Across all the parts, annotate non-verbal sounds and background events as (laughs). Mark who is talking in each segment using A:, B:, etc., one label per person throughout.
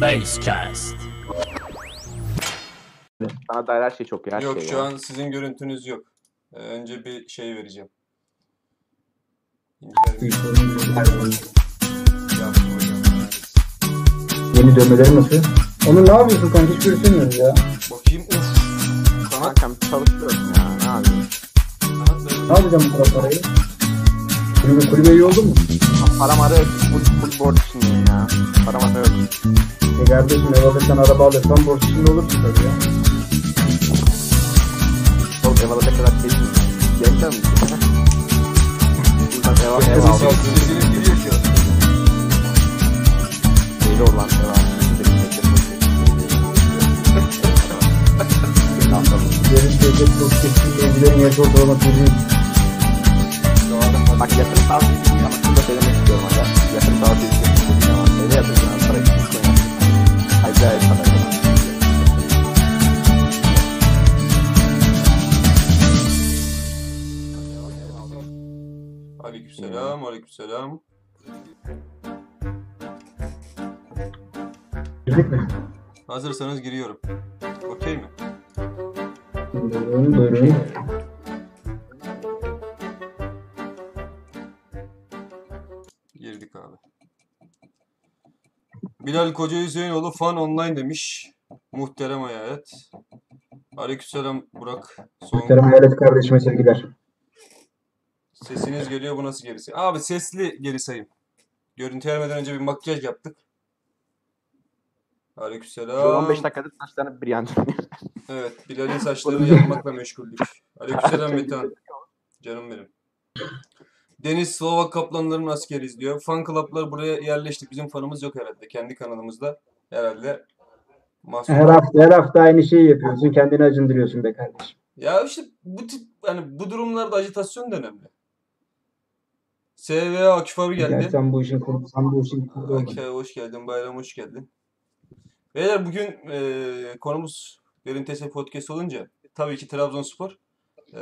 A: Basecast.
B: Sana dair her şey çok iyi. Her
C: Yok
B: şey
C: şu
B: ya.
C: an sizin görüntünüz yok. Ee, önce bir şey vereceğim. İnternet yaptım hocam.
D: Yeni dövmeleri nasıl? Onu ne yapıyorsun kanka hiç görüşemiyoruz ya.
C: Bakayım uf. Sana
B: Kankam çalışıyorum ya. Ne yapayım?
D: Ne yapacağım bu kadar parayı? Kulübe, kulübe üye oldun mu?
B: Param ara yok. Full, full borç içindeyim ya. Param ara yok.
D: E kardeşim ev alırsan araba alırsan borç içinde olursun tabii ya.
B: Oğlum ev alacak kadar şey değil. Gençler mi? Buradan ev. Ev al.
C: Sesiniz giriyor ki.
B: Deli olan ev al.
D: Yerin teyze çok kesin evlerin yaş ortalaması.
B: Bak yatırım tavsiyesi ama şunu da söylemek istiyorum hala. Yatırım tavsiyesi dediğin zaman neyle yatıracağın para için koyuyorsun. Acayip para kazanıyorsun.
C: Aleykümselam, aleykümselam.
D: Girdik mi?
C: Hazırsanız giriyorum. Okey mi?
D: Buyurun buyurun.
C: Abi. Bilal Koca Hüseyinoğlu fan online demiş. Muhterem hayat. Aleykümselam Burak. Son
D: Muhterem Hayalet kardeşime sevgiler.
C: sesiniz geliyor bu nasıl gerisi? Abi sesli geri sayım. Görüntü vermeden önce bir makyaj yaptık.
B: Şu
C: Aleykümselam.
B: 15 dakikadır saçlarını bir yan
C: Evet, Bilal'in (laughs) saçlarını yapmakla meşguldük. Aleykümselam Metehan. Canım benim. Deniz Slovak Kaplanların askeri izliyor. Fan club'lar buraya yerleştik. Bizim fanımız yok herhalde. Kendi kanalımızda herhalde. Mahsur.
D: Her hafta, her hafta aynı şeyi yapıyorsun. Kendini acındırıyorsun be kardeşim.
C: Ya işte bu tip hani bu durumlarda ajitasyon da önemli. SVA Akif abi
D: Gel
C: geldi.
D: sen bu işin kurdu, sen bu işin kurdu.
C: Akif abi hoş geldin. Bayram hoş geldin. Beyler bugün e, konumuz Derin TS Podcast olunca tabii ki Trabzonspor. E,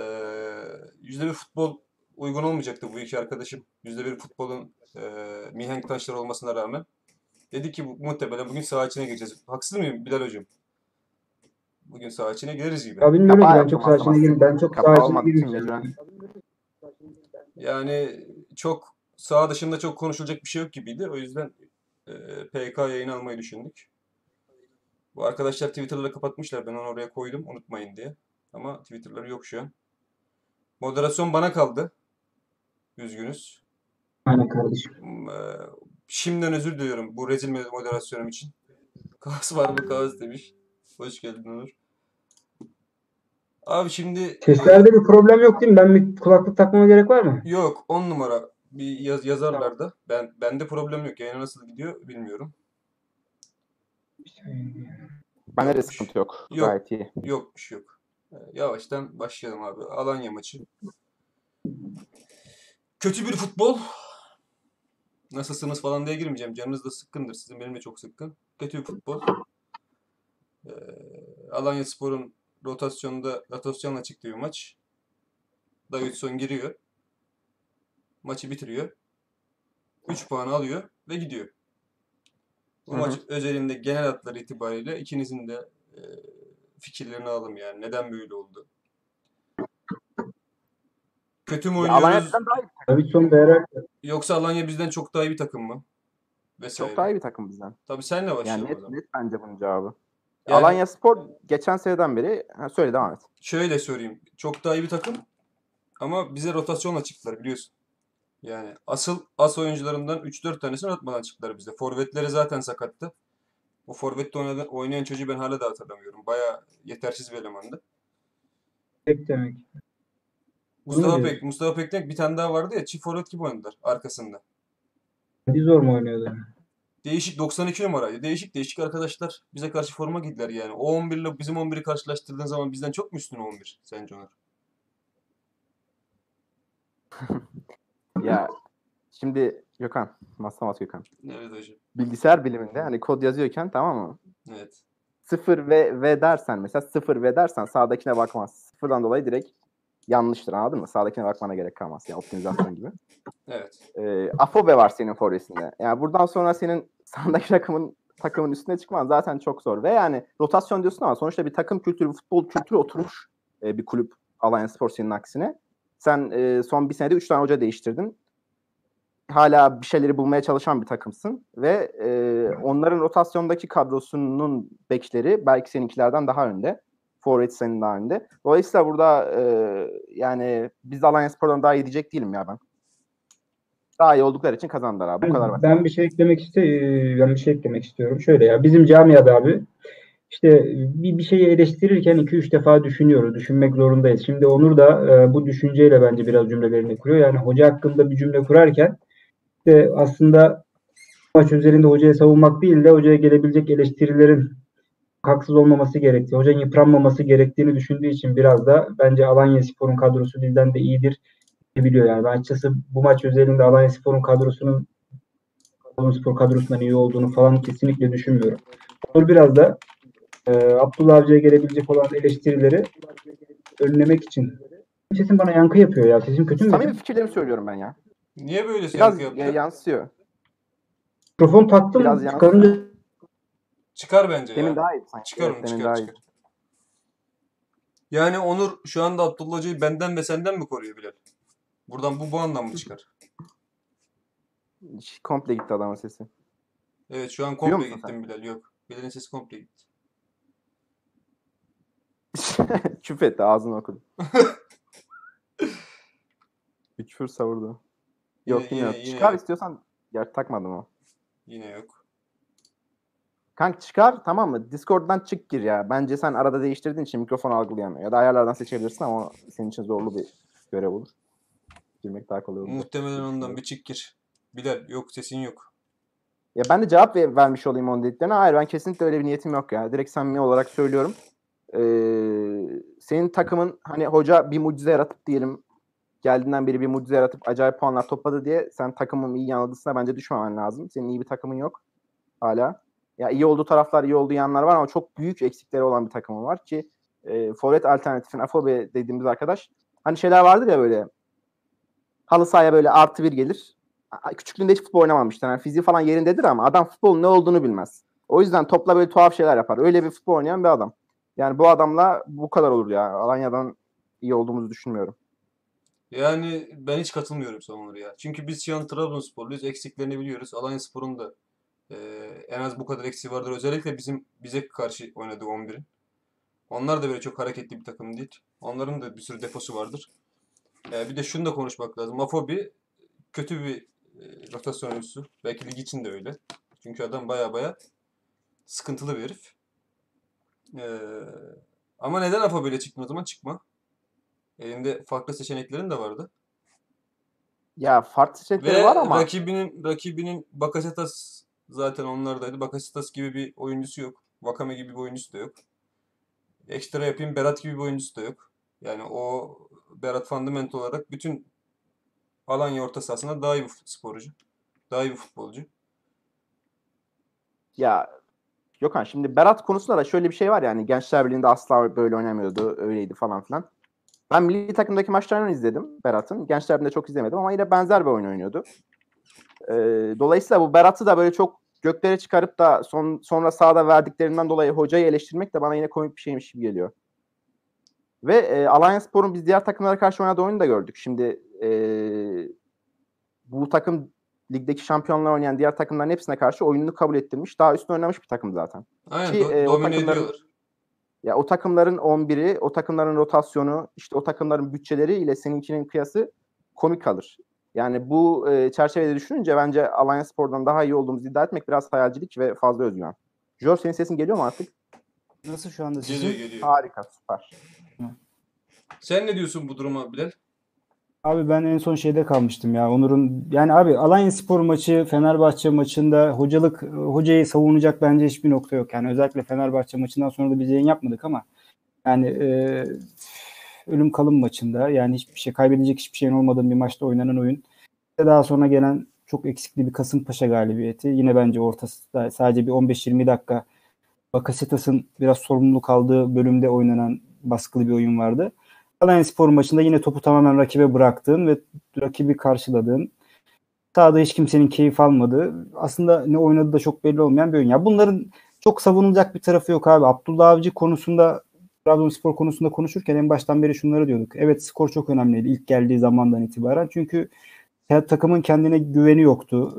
C: yüzde bir futbol uygun olmayacaktı bu iki arkadaşım. Yüzde bir futbolun e, mihenk taşları olmasına rağmen. Dedi ki muhtemelen bugün saha içine gireceğiz. Haksız mıyım Bilal hocam? Bugün saha içine gireriz gibi.
D: Ya bilmiyorum
B: Kapağı
D: ben çok sağ içine girdim. Ben çok sağ içine girmeyeceğim.
C: Yani çok saha dışında çok konuşulacak bir şey yok gibiydi. O yüzden e, PK yayın almayı düşündük. Bu arkadaşlar Twitter'ları kapatmışlar. Ben onu oraya koydum unutmayın diye. Ama Twitter'ları yok şu an. Moderasyon bana kaldı. Üzgünüz.
D: Aynen kardeşim.
C: Hmm, e, Şimdiden özür diliyorum bu rezil moderasyonum için. (laughs) Kaos var mı kaos demiş. Hoş geldin Onur. Abi şimdi
D: Seslerde bir problem yok değil mi? Ben bir kulaklık takmama gerek var mı?
C: Yok 10 numara bir yaz, yazarlar da. Ben bende problem yok. Yayına nasıl gidiyor bilmiyorum.
B: Bende de sıkıntı yok.
C: Yok.
B: Gayet iyi.
C: Yokmuş yok. Ee, Yavaştan başlayalım abi. Alanya maçı. Kötü bir futbol. Nasılsınız falan diye girmeyeceğim. Canınız da sıkkındır. Sizin benim de çok sıkkın. Kötü bir futbol. Ee, Alanya Spor'un rotasyonda rotasyonla çıktığı bir maç. Davidson giriyor. Maçı bitiriyor. 3 puan alıyor ve gidiyor. Bu
B: Hı hı.
C: maç özelinde genel hatları itibariyle ikinizin de e, fikirlerini alalım yani. Neden böyle oldu? Kötü mü oynuyoruz?
B: Alanya'dan daha iyi.
D: Tabii son değer
C: Yoksa Alanya bizden çok daha iyi bir takım mı? Vesaire.
B: Çok daha iyi bir takım bizden.
C: Tabii senle
B: Yani
C: başlayalım o
B: net, net bence bunun cevabı.
C: Yani-
B: Alanya Spor geçen seneden beri ha, söyle devam et.
C: Şöyle söyleyeyim. Çok daha iyi bir takım ama bize rotasyonla çıktılar biliyorsun. Yani asıl as oyuncularından 3-4 tanesini atmadan çıktılar bize. Forvetleri zaten sakattı. O forvette oynayan, oynayan çocuğu ben hala da hatırlamıyorum. Baya yetersiz bir elemandı.
D: Pek demek.
C: Mustafa Pek, Mustafa Pek'ten bir tane daha vardı ya çift forvet gibi oynadılar arkasında.
D: Bir zor mu oynuyordu?
C: Değişik 92 numaraydı. Değişik değişik arkadaşlar bize karşı forma giydiler yani. O 11 ile bizim 11'i karşılaştırdığın zaman bizden çok mu üstün o 11 sence Onur? (laughs)
B: Ya şimdi Gökhan, Maslamat Gökhan.
C: Evet hocam.
B: Bilgisayar biliminde hani kod yazıyorken tamam mı?
C: Evet.
B: Sıfır ve ve dersen mesela sıfır ve dersen sağdakine bakmaz. Sıfırdan dolayı direkt yanlıştır anladın mı? Sağdakine bakmana gerek kalmaz. Yani optimizasyon gibi. (laughs)
C: Evet.
B: Ee, Afobe var senin forvetinde. Yani buradan sonra senin (laughs) sağdaki rakamın takımın üstüne çıkman zaten çok zor. Ve yani rotasyon diyorsun ama sonuçta bir takım kültürü, futbol kültürü oturmuş e, bir kulüp Alliance Spor senin aksine. Sen e, son bir senede 3 tane hoca değiştirdin. Hala bir şeyleri bulmaya çalışan bir takımsın. Ve e, onların rotasyondaki kadrosunun bekleri belki seninkilerden daha önde. Forvet senin daha önde. Dolayısıyla burada e, yani biz Alliance Spor'dan daha iyi diyecek değilim ya ben. Daha iyi oldukları için kazandılar abi. Bu kadar basit.
D: Ben bir şey eklemek iste ben bir şey eklemek istiyorum. Şöyle ya bizim camiada abi işte bir, bir şeyi eleştirirken 2-3 defa düşünüyoruz. Düşünmek zorundayız. Şimdi Onur da e, bu düşünceyle bence biraz cümlelerini kuruyor. Yani hoca hakkında bir cümle kurarken işte aslında maç üzerinde hocayı savunmak değil de hocaya gelebilecek eleştirilerin haksız olmaması gerektiği, hocanın yıpranmaması gerektiğini düşündüğü için biraz da bence Alanya Spor'un kadrosu bizden de iyidir biliyor yani. Ben açıkçası bu maç özelinde Alanya Spor'un kadrosunun Alanya Spor kadrosundan iyi olduğunu falan kesinlikle düşünmüyorum. Onur biraz da e, Abdullah Avcı'ya gelebilecek olan eleştirileri önlemek için. Sesim bana yankı yapıyor ya. Sesim kötü mü?
B: Samimi fikirlerimi söylüyorum ben ya.
C: Niye böyle
B: Biraz
C: yankı yaptı?
B: ya- yansıyor.
D: Mikrofon taktım.
B: Biraz.
D: Çıkarınca
C: Çıkar bence
B: Demin
C: ya.
B: daha iyi sanki.
C: Çıkar onu
B: Evet,
C: çıkar
B: daha iyi.
C: çıkar. Yani Onur şu anda Abdullah Hoca'yı benden ve senden mi koruyor Bilal? Buradan bu bu anlam mı çıkar?
B: Komple gitti adamın sesi.
C: Evet şu an komple gittim Bilal. Yok. Bilal'in sesi komple gitti. (laughs)
B: Küfür etti ağzını okudu. (laughs) Bir küfür savurdu. Yok
C: Yine-
B: yine,
C: yine-
B: yok.
C: yine
B: Çıkar
C: yok.
B: istiyorsan. Ya takmadım o.
C: Yine yok.
B: Kanka çıkar tamam mı? Discord'dan çık gir ya. Bence sen arada değiştirdiğin için mikrofon algılayamıyor. Ya da ayarlardan seçebilirsin ama senin için zorlu bir görev olur. Girmek daha kolay olur.
C: Muhtemelen ondan bir çık gir. Bilal yok sesin yok.
B: Ya ben de cevap ver- vermiş olayım onun dediklerine. Hayır ben kesinlikle öyle bir niyetim yok ya. Direkt samimi olarak söylüyorum. Ee, senin takımın hani hoca bir mucize yaratıp diyelim geldiğinden beri bir mucize yaratıp acayip puanlar topladı diye sen takımın iyi yanılgısına bence düşmemen lazım. Senin iyi bir takımın yok hala. Ya iyi olduğu taraflar, iyi olduğu yanlar var ama çok büyük eksikleri olan bir takımın var ki e, forvet alternatifin Afobe dediğimiz arkadaş hani şeyler vardır ya böyle halı sahaya böyle artı bir gelir. Küçüklüğünde hiç futbol oynamamıştır. Yani fiziği falan yerindedir ama adam futbolun ne olduğunu bilmez. O yüzden topla böyle tuhaf şeyler yapar. Öyle bir futbol oynayan bir adam. Yani bu adamla bu kadar olur ya. Alanya'dan iyi olduğumuzu düşünmüyorum.
C: Yani ben hiç katılmıyorum Onur ya. Çünkü biz şu an Trabzonsporluyuz. Eksiklerini biliyoruz. Alanyaspor'un da e, en az bu kadar eksiği vardır. Özellikle bizim bize karşı oynadığı 11'in. Onlar da böyle çok hareketli bir takım değil. Onların da bir sürü defosu vardır. E, bir de şunu da konuşmak lazım. Afobi kötü bir e, rotasyon oyuncusu. Belki lig için de öyle. Çünkü adam baya baya sıkıntılı bir herif. E, ama neden Afobi ile çıktın o zaman? Çıkma. Elinde farklı seçeneklerin de vardı.
B: Ya farklı seçenekleri
C: Ve
B: var ama
C: rakibinin rakibinin Bakasetas zaten onlardaydı. Bakasetas gibi bir oyuncusu yok. Vakame gibi bir oyuncusu da yok. Ekstra yapayım Berat gibi bir oyuncusu da yok. Yani o Berat fundamental olarak bütün Alanya orta sahasında daha iyi bir sporcu. Daha iyi bir futbolcu.
B: ya Gökhan şimdi Berat konusunda da şöyle bir şey var yani Gençler Birliği'nde asla böyle oynamıyordu. Öyleydi falan filan. Ben milli takımdaki maçlarını izledim Berat'ın. Gençler Birliği'nde çok izlemedim ama yine benzer bir oyun oynuyordu. Ee, dolayısıyla bu Berat'ı da böyle çok göklere çıkarıp da son, sonra sahada verdiklerinden dolayı hocayı eleştirmek de bana yine komik bir şeymiş gibi geliyor. Ve e, Alanya Spor'un biz diğer takımlara karşı oynadığı oyunu da gördük. Şimdi e, bu takım ligdeki şampiyonlar oynayan diğer takımların hepsine karşı oyununu kabul ettirmiş. Daha üstüne oynamış bir takım zaten.
C: Aynen
B: Ki,
C: do-
B: e,
C: domine ediyorlar.
B: Ya o takımların 11'i, o takımların rotasyonu, işte o takımların bütçeleri ile seninkinin kıyası komik kalır. Yani bu e, çerçevede düşününce bence Alanya Spor'dan daha iyi olduğumuzu iddia etmek biraz hayalcilik ve fazla özgüven. Jor senin sesin geliyor mu artık?
A: Nasıl şu anda sesim?
C: Geliyor geliyor.
B: Harika, süper.
C: Sen ne diyorsun bu duruma Bilal?
A: Abi ben en son şeyde kalmıştım ya. Onur'un yani abi Alanya Spor maçı Fenerbahçe maçında hocalık hocayı savunacak bence hiçbir nokta yok. Yani özellikle Fenerbahçe maçından sonra da biz yayın yapmadık ama yani e, ölüm kalım maçında yani hiçbir şey kaybedecek hiçbir şeyin olmadığı bir maçta oynanan oyun. Daha sonra gelen çok eksikli bir Kasımpaşa galibiyeti. Yine bence ortası sadece bir 15-20 dakika Bakasetas'ın biraz sorumluluk aldığı bölümde oynanan baskılı bir oyun vardı. Alanya Spor maçında yine topu tamamen rakibe bıraktığın ve rakibi karşıladığın Sahada hiç kimsenin keyif almadığı, aslında ne oynadığı da çok belli olmayan bir oyun. Ya bunların çok savunulacak bir tarafı yok abi. Abdullah Avcı konusunda Trabzonspor konusunda konuşurken en baştan beri şunları diyorduk. Evet skor çok önemliydi ilk geldiği zamandan itibaren. Çünkü takımın kendine güveni yoktu.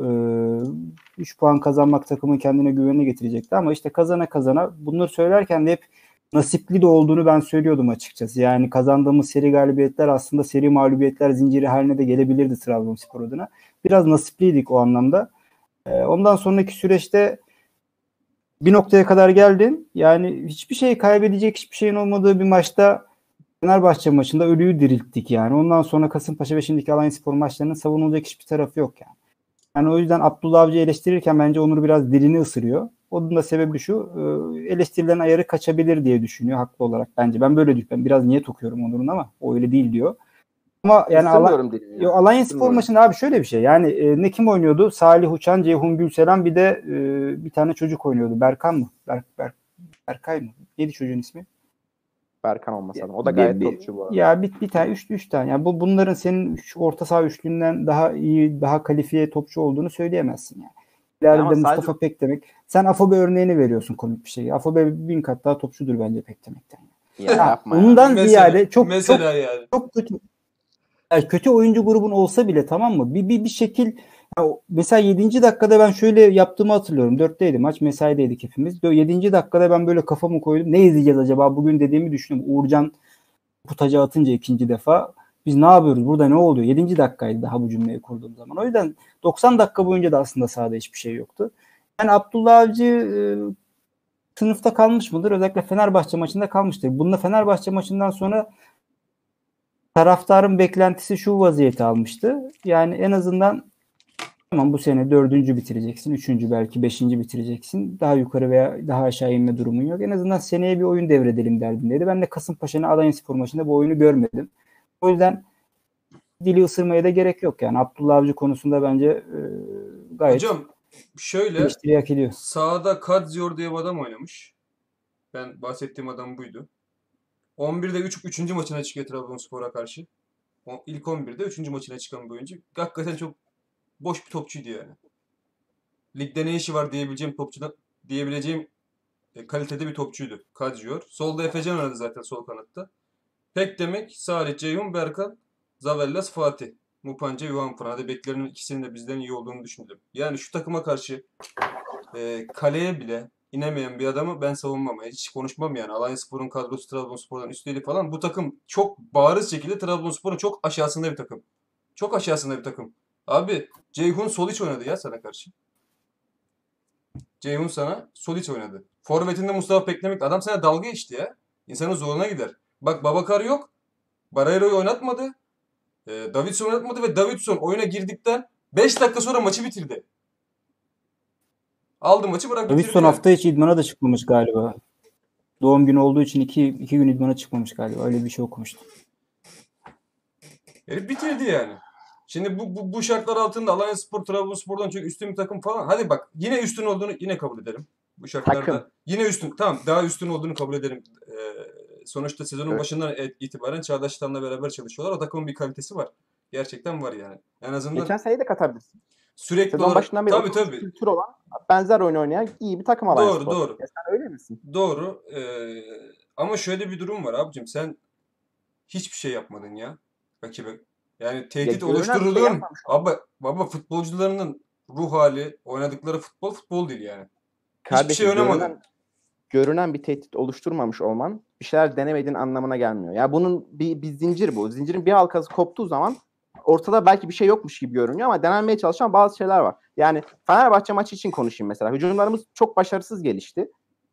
A: 3 ee, puan kazanmak takımın kendine güvenini getirecekti ama işte kazana kazana bunları söylerken de hep nasipli de olduğunu ben söylüyordum açıkçası. Yani kazandığımız seri galibiyetler aslında seri mağlubiyetler zinciri haline de gelebilirdi Trabzonspor adına. Biraz nasipliydik o anlamda. Ee, ondan sonraki süreçte bir noktaya kadar geldin. Yani hiçbir şey kaybedecek hiçbir şeyin olmadığı bir maçta Fenerbahçe maçında ölüyü dirilttik yani. Ondan sonra Kasımpaşa ve şimdiki Alanya Spor maçlarının savunulacak hiçbir tarafı yok yani. Yani o yüzden Abdullah Avcı eleştirirken bence Onur biraz dilini ısırıyor. Onun da sebebi şu e, eleştirilen ayarı kaçabilir diye düşünüyor haklı olarak bence. Ben böyle düşünüyorum. Biraz niyet okuyorum Onur'un ama o öyle değil diyor. Ama yani Al- yo, Alanya Spor maçında abi şöyle bir şey. Yani e, ne kim oynuyordu? Salih Uçan, Ceyhun Gülseren bir de e, bir tane çocuk oynuyordu. Berkan mı? Berk, Berk, Berkay mı? Neydi çocuğun ismi?
B: Berkan olmasa da. O da gayet bir, topçu bu arada.
A: Ya bir, bir tane, üç, üç tane. Yani bu bunların senin üç, orta saha üçlüğünden daha iyi, daha kalifiye topçu olduğunu söyleyemezsin yani. İleride de Mustafa sadece... Pek demek. Sen Afobe örneğini veriyorsun komik bir şey. Afobe bin kat daha topçudur bence Pek demekten.
B: Ya, ya yapma
A: ondan ya. ziyade çok
C: mesela
A: çok,
C: yani.
A: çok kötü yani kötü oyuncu grubun olsa bile tamam mı? Bir bir, bir şekil mesela 7. dakikada ben şöyle yaptığımı hatırlıyorum. 4'teydi maç mesaideydik hepimiz. 7. dakikada ben böyle kafamı koydum. Ne izleyeceğiz acaba bugün dediğimi düşünüyorum. Uğurcan putaca atınca ikinci defa biz ne yapıyoruz? Burada ne oluyor? 7. dakikaydı daha bu cümleyi kurduğum zaman. O yüzden 90 dakika boyunca da aslında sahada hiçbir şey yoktu. Yani Abdullah Avcı e, sınıfta kalmış mıdır? Özellikle Fenerbahçe maçında kalmıştır. Bunda Fenerbahçe maçından sonra taraftarın beklentisi şu vaziyeti almıştı. Yani en azından tamam bu sene dördüncü bitireceksin, üçüncü belki beşinci bitireceksin. Daha yukarı veya daha aşağı inme durumun yok. En azından seneye bir oyun devredelim derdindeydi. Ben de Kasımpaşa'nın Alanya Spor maçında bu oyunu görmedim. O yüzden dili ısırmaya da gerek yok yani. Abdullah Avcı konusunda bence e, gayet
C: Hocam şöyle
A: hak ediyor.
C: sağda Kadzior diye bir adam oynamış. Ben bahsettiğim adam buydu. 11'de 3. 3. maçına çıkıyor Trabzonspor'a karşı. O, ilk 11'de 3. maçına çıkan bir oyuncu. Hakikaten çok boş bir topçuydu yani. Ligde ne işi var diyebileceğim topçudan diyebileceğim e, kalitede bir topçuydu. Kadzior. Solda Efecan oynadı zaten sol kanatta. Pek demek Salih Ceyhun, Berkan, Zavellas, Fatih. Mupanca, Yuvan Hadi beklerinin ikisinin de bizden iyi olduğunu düşündüm. Yani şu takıma karşı e, kaleye bile inemeyen bir adamı ben savunmam. Hiç konuşmam yani. Alanya Spor'un kadrosu Trabzonspor'dan üsteli falan. Bu takım çok bariz şekilde Trabzonspor'un çok aşağısında bir takım. Çok aşağısında bir takım. Abi Ceyhun Soliç oynadı ya sana karşı. Ceyhun sana Soliç oynadı. Forvetinde Mustafa Peklemik adam sana dalga geçti ya. İnsanın zoruna gider. Bak Babakar yok. Barreiro'yu oynatmadı. Ee, Davidson oynatmadı ve Davidson oyuna girdikten 5 dakika sonra maçı bitirdi. Aldı maçı bırak
A: bitirdi. Davidson hafta içi idmana da çıkmamış galiba. Doğum günü olduğu için iki, iki gün idmana çıkmamış galiba. Öyle bir şey okumuştum.
C: Herif bitirdi yani. Şimdi bu, bu, bu şartlar altında Alanya Spor, Trabzonspor'dan çok üstün bir takım falan. Hadi bak yine üstün olduğunu yine kabul edelim. Bu şartlarda takım. yine üstün. Tamam daha üstün olduğunu kabul edelim. Ee, sonuçta sezonun evet. başından itibaren Çağdaş Tan'la beraber çalışıyorlar. O takımın bir kalitesi var. Gerçekten var yani. En azından
B: Geçen seneyi de katabilirsin.
C: Sürekli Sezon olarak,
B: başından beri tabii, tabii. kültür olan benzer oyun oynayan iyi bir takım Alanya
C: Doğru Spor. doğru.
B: Ya sen öyle misin?
C: Doğru. Ee, ama şöyle bir durum var abicim. Sen hiçbir şey yapmadın ya rakibe. Yani tehdit ya, oluşturuluyor. Şey baba, baba futbolcularının ruh hali, oynadıkları futbol futbol değil yani. Kardeşim, hiçbir şey oynamadın. Görünen,
B: görünen bir tehdit oluşturmamış olman bir şeyler denemediğin anlamına gelmiyor. Ya bunun bir, bir zincir bu. Zincirin bir halkası koptuğu zaman ortada belki bir şey yokmuş gibi görünüyor ama denenmeye çalışan bazı şeyler var. Yani Fenerbahçe maçı için konuşayım mesela. Hücumlarımız çok başarısız gelişti.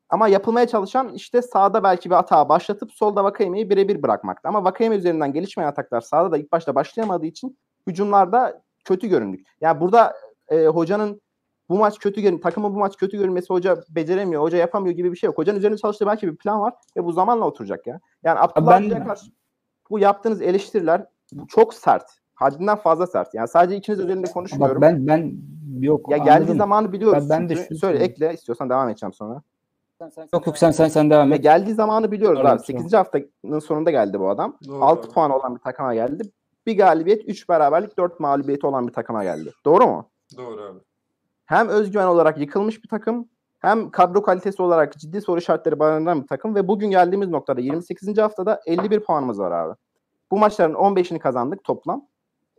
B: Ama yapılmaya çalışan işte sağda belki bir hata başlatıp solda Vakayeme'yi birebir bırakmakta. Ama Vakayeme üzerinden gelişmeyen ataklar sağda da ilk başta başlayamadığı için hücumlarda kötü göründük. Yani burada e, hocanın bu maç kötü görün, takımın bu maç kötü görünmesi hoca beceremiyor, hoca yapamıyor gibi bir şey yok. Hocanın üzerinde çalıştığı belki bir plan var ve bu zamanla oturacak ya. Yani Abdullah ben... karşı bu yaptığınız eleştiriler çok sert. Haddinden fazla sert. Yani sadece ikiniz üzerinde konuşmuyorum.
A: Bak ben ben yok.
B: Ya anladım. geldiği zamanı biliyoruz. Ben, ben de şu söyle ekle istiyorsan devam edeceğim sonra.
A: yok yok sen sen sen devam et.
B: geldiği zamanı biliyoruz Doğru, abi. 8. haftanın sonunda geldi bu adam. Doğru, 6 doğru. puan olan bir takıma geldi. bir galibiyet, 3 beraberlik, 4 mağlubiyeti olan bir takıma geldi. Doğru mu?
C: Doğru abi.
B: Hem özgüven olarak yıkılmış bir takım hem kadro kalitesi olarak ciddi soru işaretleri barındıran bir takım ve bugün geldiğimiz noktada 28. haftada 51 puanımız var abi. Bu maçların 15'ini kazandık toplam.